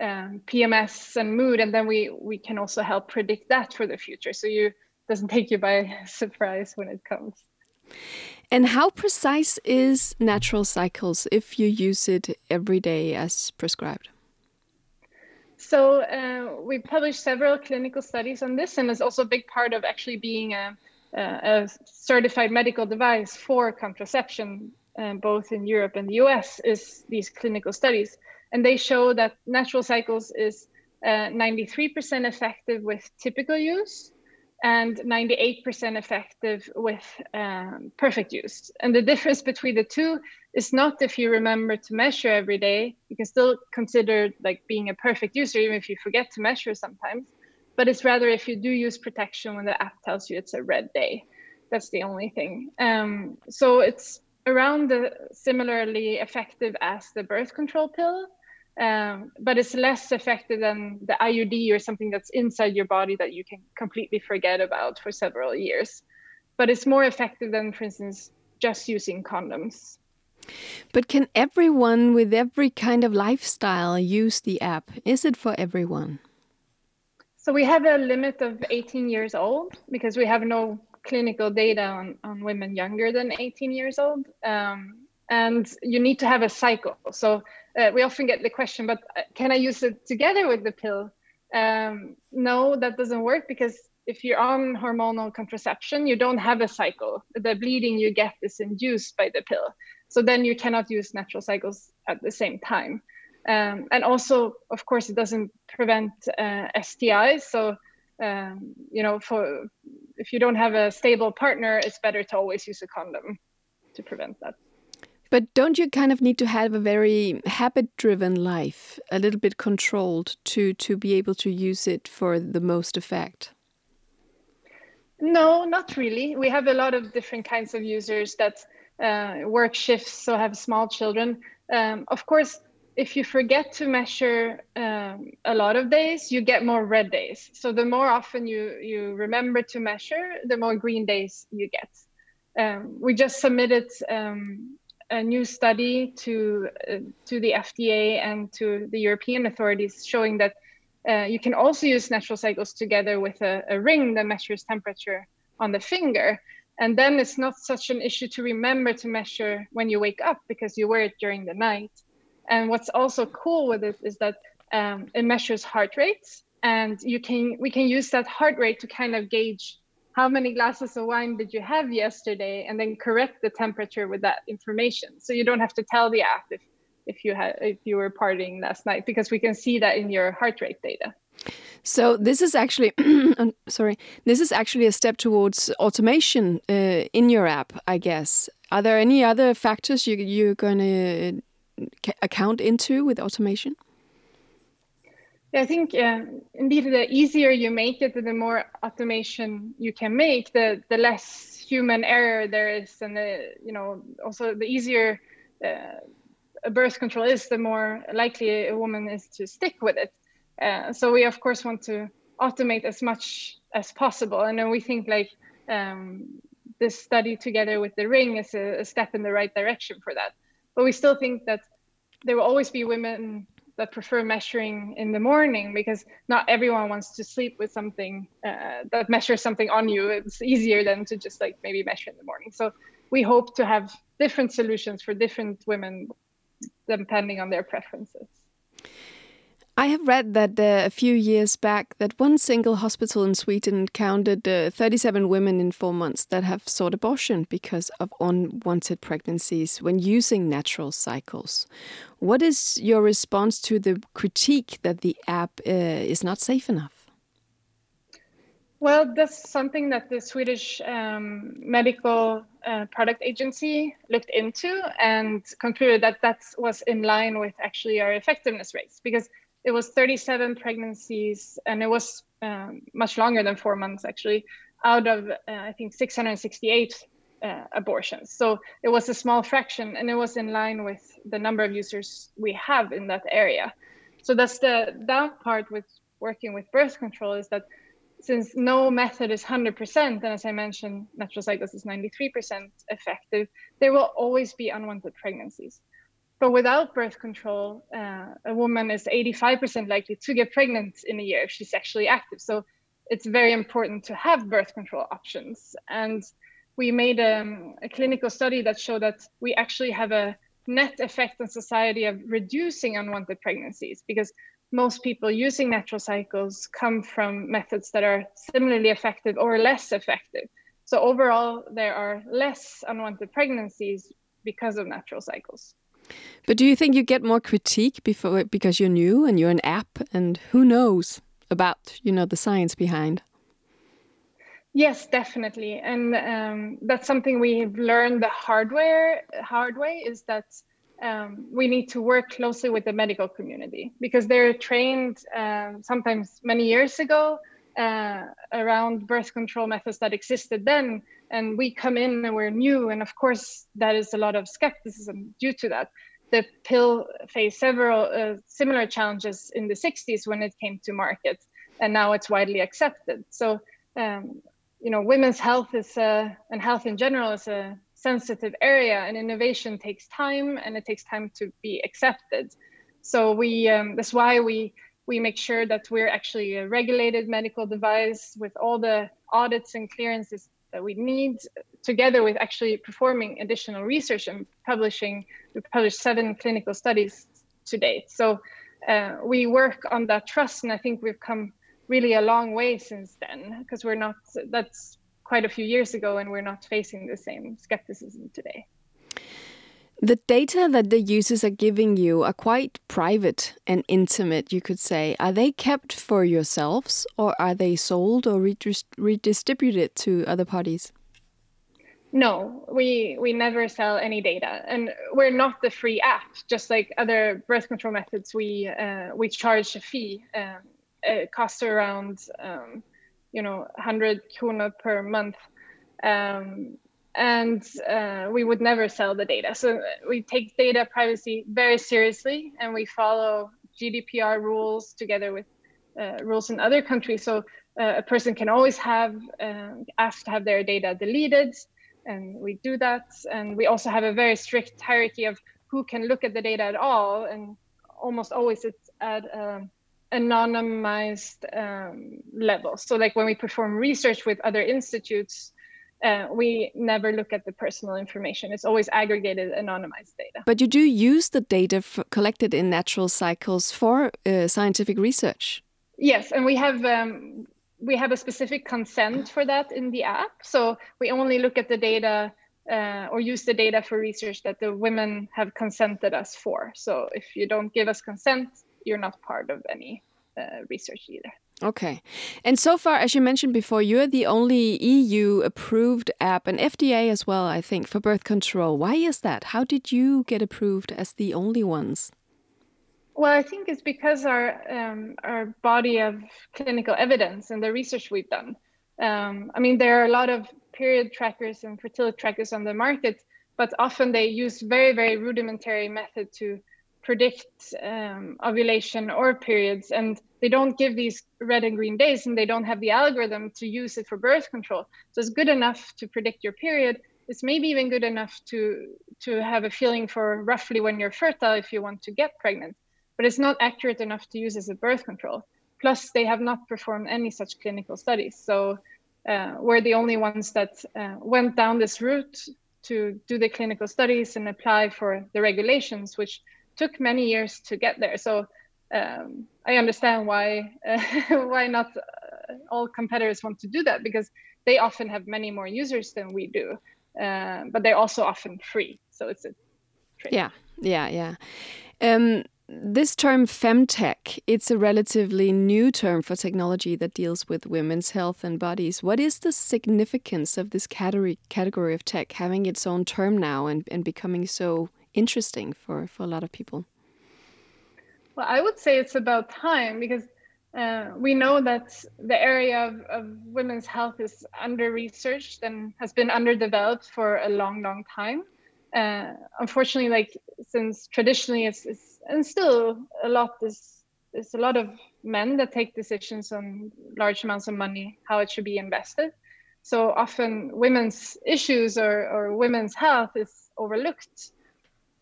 um, PMS and mood, and then we we can also help predict that for the future, so you doesn't take you by surprise when it comes. And how precise is natural cycles if you use it every day as prescribed? So uh, we published several clinical studies on this, and it's also a big part of actually being a, a certified medical device for contraception, uh, both in Europe and the US, is these clinical studies. And they show that natural cycles is 93% uh, effective with typical use and 98% effective with um, perfect use. And the difference between the two is not if you remember to measure every day, you can still consider like being a perfect user, even if you forget to measure sometimes. But it's rather if you do use protection when the app tells you it's a red day. That's the only thing. Um, so it's around the similarly effective as the birth control pill, um, but it's less effective than the IUD or something that's inside your body that you can completely forget about for several years. But it's more effective than, for instance, just using condoms. But can everyone with every kind of lifestyle use the app? Is it for everyone? So we have a limit of 18 years old because we have no clinical data on, on women younger than 18 years old. Um, and you need to have a cycle. So uh, we often get the question, but uh, can I use it together with the pill? Um, no, that doesn't work because if you're on hormonal contraception, you don't have a cycle. The bleeding you get is induced by the pill. So then you cannot use natural cycles at the same time. Um, and also, of course, it doesn't prevent uh, STIs. So, um, you know, for if you don't have a stable partner, it's better to always use a condom to prevent that. But don't you kind of need to have a very habit-driven life, a little bit controlled, to to be able to use it for the most effect? No, not really. We have a lot of different kinds of users that uh, work shifts, so have small children. Um, of course, if you forget to measure um, a lot of days, you get more red days. So the more often you you remember to measure, the more green days you get. Um, we just submitted um, a new study to uh, to the FDA and to the European authorities showing that uh, you can also use natural cycles together with a, a, ring that measures temperature on the finger. And then it's not such an issue to remember to measure when you wake up because you wear it during the night. And what's also cool with it is that um, it measures heart rates, and you can we can use that heart rate to kind of gauge how many glasses of wine did you have yesterday and then correct the temperature with that information. So you don't have to tell the app if, if you had if you were partying last night because we can see that in your heart rate data. So this is actually sorry this is actually a step towards automation uh, in your app i guess. Are there any other factors you, you're going to account into with automation I think uh, indeed the easier you make it, the more automation you can make, the the less human error there is, and the you know also the easier uh, birth control is, the more likely a woman is to stick with it. Uh, so we of course want to automate as much as possible, and then we think like um, this study together with the ring is a, a step in the right direction for that. But we still think that there will always be women that prefer measuring in the morning because not everyone wants to sleep with something uh, that measures something on you. It's easier than to just like maybe measure in the morning. So we hope to have different solutions for different women depending on their preferences. I have read that uh, a few years back that one single hospital in Sweden counted uh, 37 women in four months that have sought abortion because of unwanted pregnancies when using natural cycles. What is your response to the critique that the app uh, is not safe enough? Well, that's something that the Swedish um, Medical uh, Product Agency looked into and concluded that that was in line with actually our effectiveness rates because it was 37 pregnancies and it was um, much longer than four months actually out of uh, i think 668 uh, abortions. So it was a small fraction and it was in line with the number of users we have in that area. So that's the down part with working with birth control is that since no method is 100% and as i mentioned natural cycles is 93% effective there will always be unwanted pregnancies but without birth control, uh, a woman is 85% likely to get pregnant in a year if she's sexually active. So it's very important to have birth control options. And we made um, a clinical study that showed that we actually have a net effect on society of reducing unwanted pregnancies because most people using natural cycles come from methods that are similarly effective or less effective. So overall, there are less unwanted pregnancies because of natural cycles. But do you think you get more critique before because you're new and you're an app and who knows about you know the science behind? Yes, definitely, and um, that's something we've learned the hardware hard way is that um, we need to work closely with the medical community because they're trained um, sometimes many years ago uh, around birth control methods that existed then and we come in and we're new and of course that is a lot of skepticism due to that. The pill faced several uh, similar challenges in the 60s when it came to market and now it's widely accepted. So um, you know women's health is a, and health in general is a sensitive area and innovation takes time and it takes time to be accepted. So we um, that's why we we make sure that we're actually a regulated medical device with all the audits and clearances that we need together with actually performing additional research and publishing. We published seven clinical studies to date. So uh, we work on that trust and i think we've come really a long way since then because we're not that's quite a few years ago and we're not facing the same skepticism today the data that the users are giving you are quite private and intimate, you could say. Are they kept for yourselves or are they sold or redistributed to other parties? No, we we never sell any data, and we're not the free app. Just like other birth control methods, we uh, we charge a fee. Um, it costs around um, you know 100 krona per month, um, and uh, we would never sell the data. So we take data privacy very seriously, and we follow GDPR rules together with uh, rules in other countries. So uh, a person can always have uh, ask to have their data deleted, and we do that. And we also have a very strict hierarchy of who can look at the data at all, and almost always it's at um, anonymized um, level. So like when we perform research with other institutes uh, we never look at the personal information. It's always aggregated, anonymized data. But you do use the data collected in natural cycles for uh, scientific research. Yes, and we have um, we have a specific consent for that in the app. So we only look at the data uh, or use the data for research that the women have consented us for. So if you don't give us consent, you're not part of any uh, research either. Okay. And so far, as you mentioned before, you're the only EU approved app and FDA as well, I think, for birth control. Why is that? How did you get approved as the only ones? Well, I think it's because our um, our body of clinical evidence and the research we've done. Um, I mean, there are a lot of period trackers and fertility trackers on the market, but often they use very, very rudimentary method to predict um, ovulation or periods, and they don't give these red and green days, and they don't have the algorithm to use it for birth control. So it's good enough to predict your period. It's maybe even good enough to to have a feeling for roughly when you're fertile if you want to get pregnant, but it's not accurate enough to use as a birth control. Plus, they have not performed any such clinical studies. So uh, we're the only ones that uh, went down this route to do the clinical studies and apply for the regulations, which took many years to get there. So um, I understand why uh, why not uh, all competitors want to do that because they often have many more users than we do, uh, but they're also often free. So it's a trade. Yeah, yeah, yeah. Um, this term femtech, it's a relatively new term for technology that deals with women's health and bodies. What is the significance of this category category of tech having its own term now and, and becoming so interesting for, for a lot of people? Well, I would say it's about time because uh, we know that the area of, of women's health is under researched and has been underdeveloped for a long, long time. Uh, unfortunately, like since traditionally it's, it's and still a lot is there's a lot of men that take decisions on large amounts of money how it should be invested so often women's issues or, or women's health is overlooked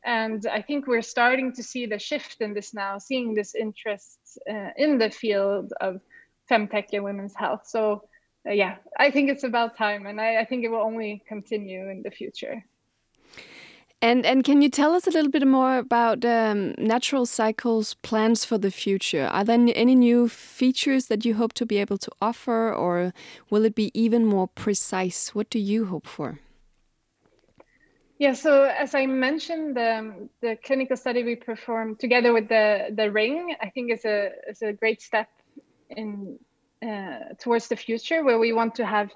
and i think we're starting to see the shift in this now seeing this interest uh, in the field of femtech and women's health so uh, yeah i think it's about time and I, I think it will only continue in the future and and can you tell us a little bit more about um, Natural Cycles' plans for the future? Are there any new features that you hope to be able to offer, or will it be even more precise? What do you hope for? Yeah, so as I mentioned, the, clinical study we performed together with the the ring, I think is a is a great step in uh, towards the future, where we want to have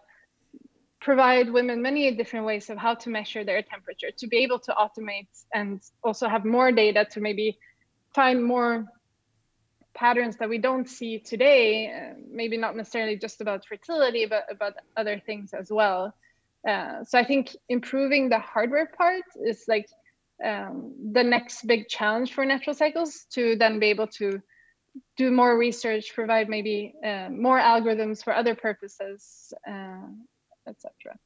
provide women many different ways of how to measure their temperature to be able to automate and also have more data to maybe find more patterns that we don't see today uh, maybe not necessarily just about fertility but about other things as well uh, so i think improving the hardware part is like um, the next big challenge for natural cycles to then be able to do more research provide maybe uh, more algorithms for other purposes uh, etc.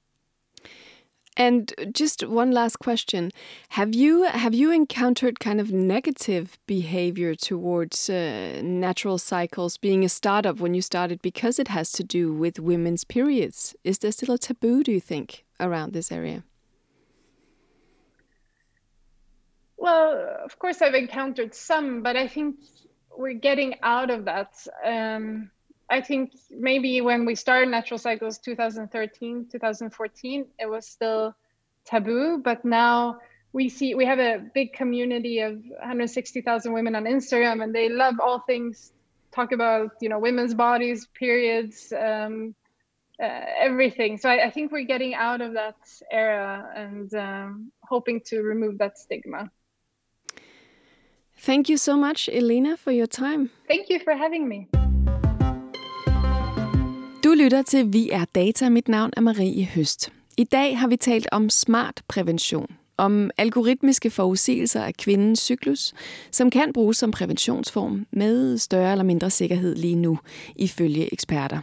And just one last question: Have you have you encountered kind of negative behavior towards uh, natural cycles being a startup when you started because it has to do with women's periods? Is there still a taboo, do you think, around this area? Well, of course, I've encountered some, but I think we're getting out of that. Um, I think maybe when we started Natural Cycles 2013, 2014, it was still taboo, but now we see we have a big community of 160,000 women on Instagram, and they love all things talk about you know women's bodies, periods, um, uh, everything. So I, I, think we're getting out of that era and um, hoping to remove that stigma. Thank you so much, Elena, for your time. Thank you for having me. Du lytter til Vi er Data. Mit navn er Marie Høst. I dag har vi talt om smart prævention, om algoritmiske forudsigelser af kvindens cyklus, som kan bruges som præventionsform med større eller mindre sikkerhed lige nu, ifølge eksperter.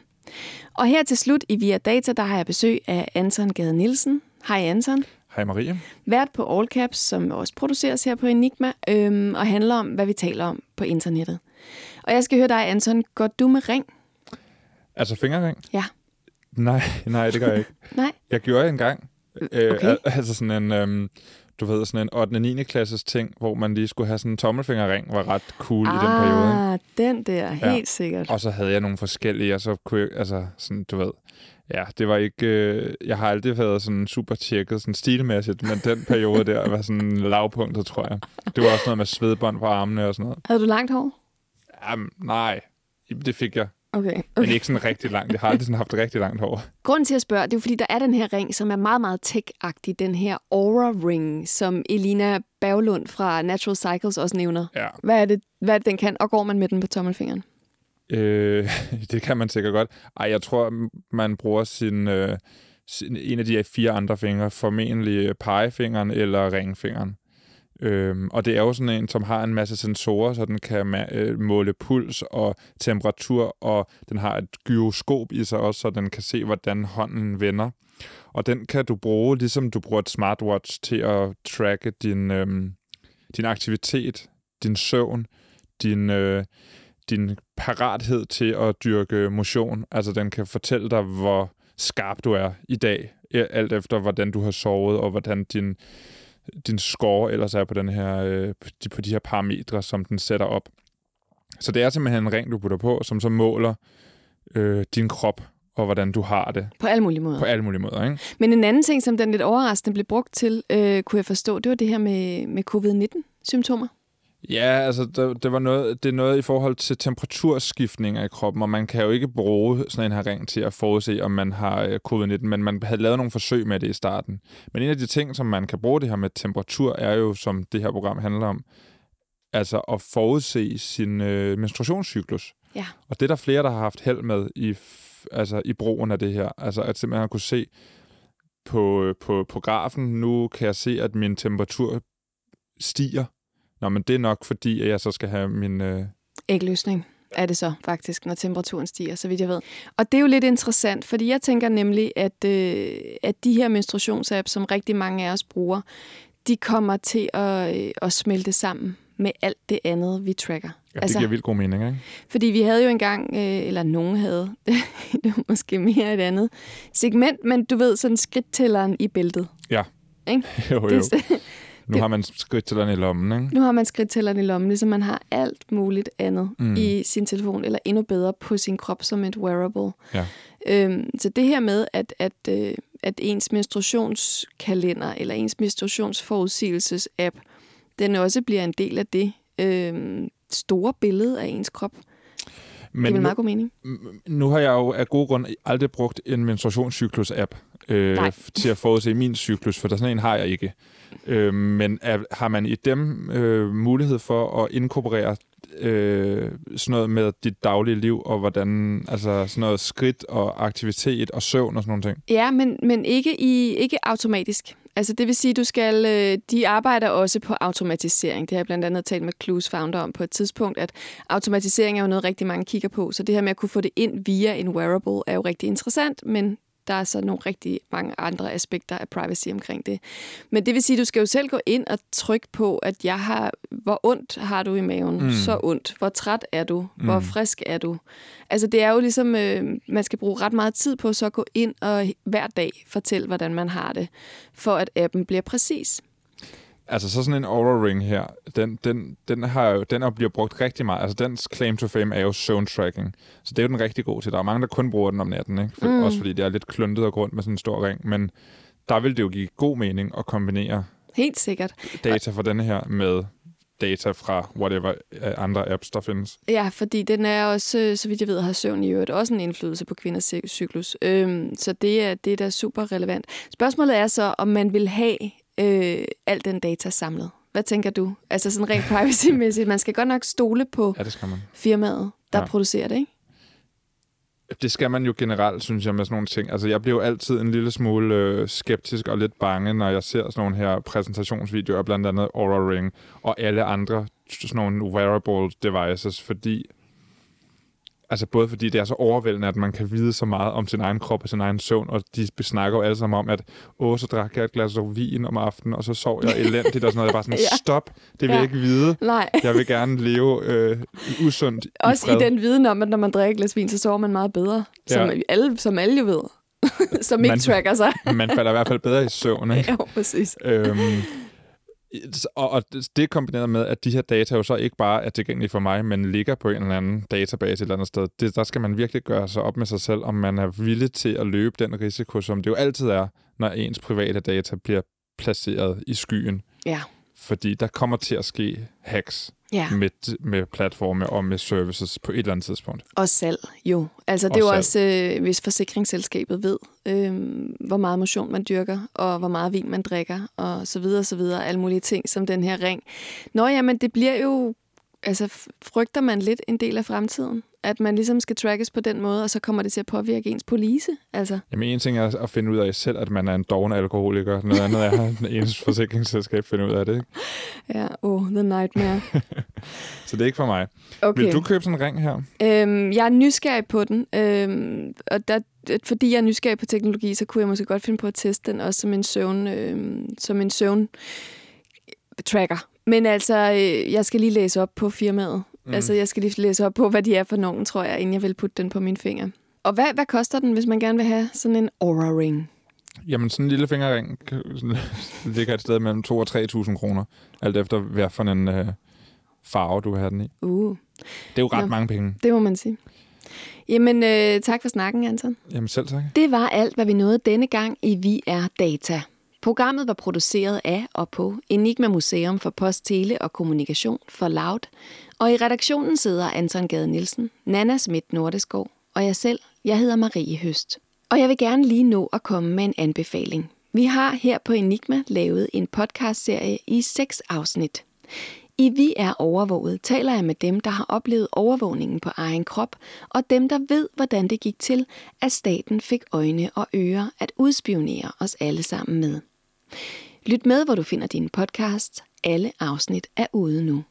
Og her til slut i Via Data, der har jeg besøg af Anton Gade Nielsen. Hej Anton. Hej Marie. Vært på All Caps, som også produceres her på Enigma, øhm, og handler om, hvad vi taler om på internettet. Og jeg skal høre dig, Anton. Går du med ring? Altså fingerring? Ja. Nej, nej, det gør jeg ikke. nej. Jeg gjorde en gang. Øh, okay. altså sådan en, øhm, du ved, sådan en 8. og 9. klasses ting, hvor man lige skulle have sådan en tommelfingerring, var ret cool ah, i den ah, periode. Ah, den der, helt ja. sikkert. Og så havde jeg nogle forskellige, og så kunne jeg, altså sådan, du ved, ja, det var ikke, øh, jeg har aldrig været sådan super tjekket, sådan stilmæssigt, men den periode der var sådan lavpunktet, tror jeg. Det var også noget med svedbånd på armene og sådan noget. Havde du langt hår? Jamen, nej, det fik jeg. Okay, okay. Men ikke sådan rigtig langt. Jeg har aldrig sådan haft rigtig langt hår. Grunden til at spørge, det er fordi, der er den her ring, som er meget, meget tech-agtig. Den her Aura Ring, som Elina Berglund fra Natural Cycles også nævner. Ja. Hvad, er det, hvad er det, den kan? Og går man med den på tommelfingeren? Øh, det kan man sikkert godt. Ej, jeg tror, man bruger sin, øh, en af de her fire andre fingre, formentlig pegefingeren eller ringfingeren. Øhm, og det er jo sådan en, som har en masse sensorer, så den kan ma- øh, måle puls og temperatur, og den har et gyroskop i sig også, så den kan se, hvordan hånden vender. Og den kan du bruge, ligesom du bruger et smartwatch, til at tracke din, øhm, din aktivitet, din søvn, din, øh, din parathed til at dyrke motion. Altså den kan fortælle dig, hvor skarp du er i dag, e-, alt efter hvordan du har sovet, og hvordan din, din score ellers er på, den her, øh, på de her parametre, som den sætter op. Så det er simpelthen en ring, du putter på, som så måler øh, din krop og hvordan du har det. På alle mulige måder. På alle mulige måder, ikke? Men en anden ting, som den lidt overraskende blev brugt til, øh, kunne jeg forstå, det var det her med, med covid-19-symptomer. Ja, altså det, det, var noget, det er noget i forhold til temperaturskiftninger i kroppen, og man kan jo ikke bruge sådan en her ring til at forudse, om man har øh, covid-19, men man havde lavet nogle forsøg med det i starten. Men en af de ting, som man kan bruge det her med temperatur, er jo, som det her program handler om, altså at forudse sin øh, menstruationscyklus. Ja. Og det er der flere, der har haft held med i, altså, i brugen af det her. Altså at simpelthen kunne se på, øh, på, på grafen, nu kan jeg se, at min temperatur stiger Nå, men det er nok fordi, at jeg så skal have min... Øh... Ægløsning er det så faktisk, når temperaturen stiger, så vidt jeg ved. Og det er jo lidt interessant, fordi jeg tænker nemlig, at, øh, at de her menstruationsapps, som rigtig mange af os bruger, de kommer til at, øh, at smelte sammen med alt det andet, vi tracker. Ja, det altså, giver vildt god mening, ikke? Fordi vi havde jo engang, øh, eller nogen havde, det var måske mere et andet segment, men du ved, sådan skridttælleren i bæltet. Ja. Ikke? jo, jo. Det, nu det, har man skridttælleren i lommen, ikke? Nu har man skridttælleren i lommen, ligesom man har alt muligt andet mm. i sin telefon, eller endnu bedre på sin krop som et wearable. Ja. Øhm, så det her med, at, at, øh, at ens menstruationskalender eller ens menstruationsforudsigelses-app, den også bliver en del af det øh, store billede af ens krop. Men det er meget god mening. Nu har jeg jo af gode grunde aldrig brugt en menstruationscyklus-app øh, til at forudse min cyklus, for der sådan en har jeg ikke. Øh, men er, har man i dem øh, mulighed for at inkorporere øh, sådan noget med dit daglige liv, og hvordan, altså sådan noget skridt og aktivitet og søvn og sådan nogle ting? Ja, men, men ikke, i, ikke automatisk. Altså det vil sige, du skal, øh, de arbejder også på automatisering. Det har jeg blandt andet talt med Clues founder om på et tidspunkt, at automatisering er jo noget, rigtig mange kigger på. Så det her med at kunne få det ind via en wearable er jo rigtig interessant, men der er så nogle rigtig mange andre aspekter af privacy omkring det. Men det vil sige, at du skal jo selv gå ind og trykke på, at jeg har, hvor ondt har du i maven? Mm. Så ondt. Hvor træt er du? Hvor mm. frisk er du? Altså det er jo ligesom, øh, man skal bruge ret meget tid på så at gå ind og hver dag fortælle, hvordan man har det, for at appen bliver præcis. Altså så sådan en Aura Ring her, den, den, den, har jo, den er bliver brugt rigtig meget. Altså dens claim to fame er jo zone tracking. Så det er jo den rigtig god til. Der er mange, der kun bruger den om natten, ikke? For, mm. også fordi det er lidt kluntet og grund med sådan en stor ring. Men der vil det jo give god mening at kombinere Helt sikkert. data fra denne her med data fra whatever øh, andre apps, der findes. Ja, fordi den er også, øh, så vidt jeg ved, har søvn i øvrigt også en indflydelse på kvinders cyklus. Øhm, så det er, det er da super relevant. Spørgsmålet er så, om man vil have øh, al den data samlet. Hvad tænker du? Altså sådan rent privacy-mæssigt. Man skal godt nok stole på ja, det skal man. firmaet, der ja. producerer det, ikke? Det skal man jo generelt, synes jeg, med sådan nogle ting. Altså, jeg bliver jo altid en lille smule øh, skeptisk og lidt bange, når jeg ser sådan nogle her præsentationsvideoer, blandt andet Aura Ring og alle andre sådan nogle wearable devices, fordi Altså både fordi det er så overvældende, at man kan vide så meget om sin egen krop og sin egen søvn, og de snakker jo alle sammen om, at åh, så drak jeg et glas vin om aftenen, og så sov jeg elendigt og sådan noget. Jeg bare sådan, ja. stop, det vil ja. jeg ikke vide. Nej. Jeg vil gerne leve øh, usundt Også i, i den viden om, at når man drikker et glas vin, så sover man meget bedre. Ja. Som, alle, som alle jo ved. som ikke man, tracker sig. man falder i hvert fald bedre i søvn, ikke? Jo, præcis. Øhm, og, og det kombineret med, at de her data jo så ikke bare er tilgængelige for mig, men ligger på en eller anden database et eller andet sted. Det, der skal man virkelig gøre sig op med sig selv, om man er villig til at løbe den risiko, som det jo altid er, når ens private data bliver placeret i skyen. Ja. Fordi der kommer til at ske hacks ja. med, med platforme og med services på et eller andet tidspunkt. Og salg, jo. Altså det er jo også, øh, hvis forsikringsselskabet ved, øh, hvor meget motion man dyrker, og hvor meget vin man drikker, og så videre, så videre, alle mulige ting, som den her ring. Nå ja, men det bliver jo altså, frygter man lidt en del af fremtiden? At man ligesom skal trackes på den måde, og så kommer det til at påvirke ens police? Altså. Jamen en ting er at finde ud af selv, at man er en doven alkoholiker. Noget andet er, at ens forsikringsselskab finder ud af det. Ikke? Ja, oh, the nightmare. så det er ikke for mig. Okay. Vil du købe sådan en ring her? Øhm, jeg er nysgerrig på den, øhm, og der, fordi jeg er nysgerrig på teknologi, så kunne jeg måske godt finde på at teste den også som en søvn, øhm, som en søvn tracker. Men altså, øh, jeg skal lige læse op på firmaet. Mm. Altså, jeg skal lige læse op på, hvad de er for nogen, tror jeg, inden jeg vil putte den på min finger. Og hvad, hvad koster den, hvis man gerne vil have sådan en Aura Ring? Jamen, sådan en lille fingerring ligger et sted mellem 2 og 3.000 kroner, alt efter hvad for en øh, farve, du have den i. Uh. Det er jo ret ja, mange penge. Det må man sige. Jamen, øh, tak for snakken, Anton. Jamen, selv tak. Det var alt, hvad vi nåede denne gang i Vi er Data. Programmet var produceret af og på Enigma Museum for Post, Tele og Kommunikation for Loud, og i redaktionen sidder Anton Gade Nielsen, Nana Schmidt Nordeskov og jeg selv. Jeg hedder Marie Høst. Og jeg vil gerne lige nå at komme med en anbefaling. Vi har her på Enigma lavet en podcastserie i seks afsnit. I Vi er overvåget taler jeg med dem, der har oplevet overvågningen på egen krop, og dem, der ved, hvordan det gik til, at staten fik øjne og ører at udspionere os alle sammen med. Lyt med, hvor du finder din podcast. Alle afsnit er ude nu.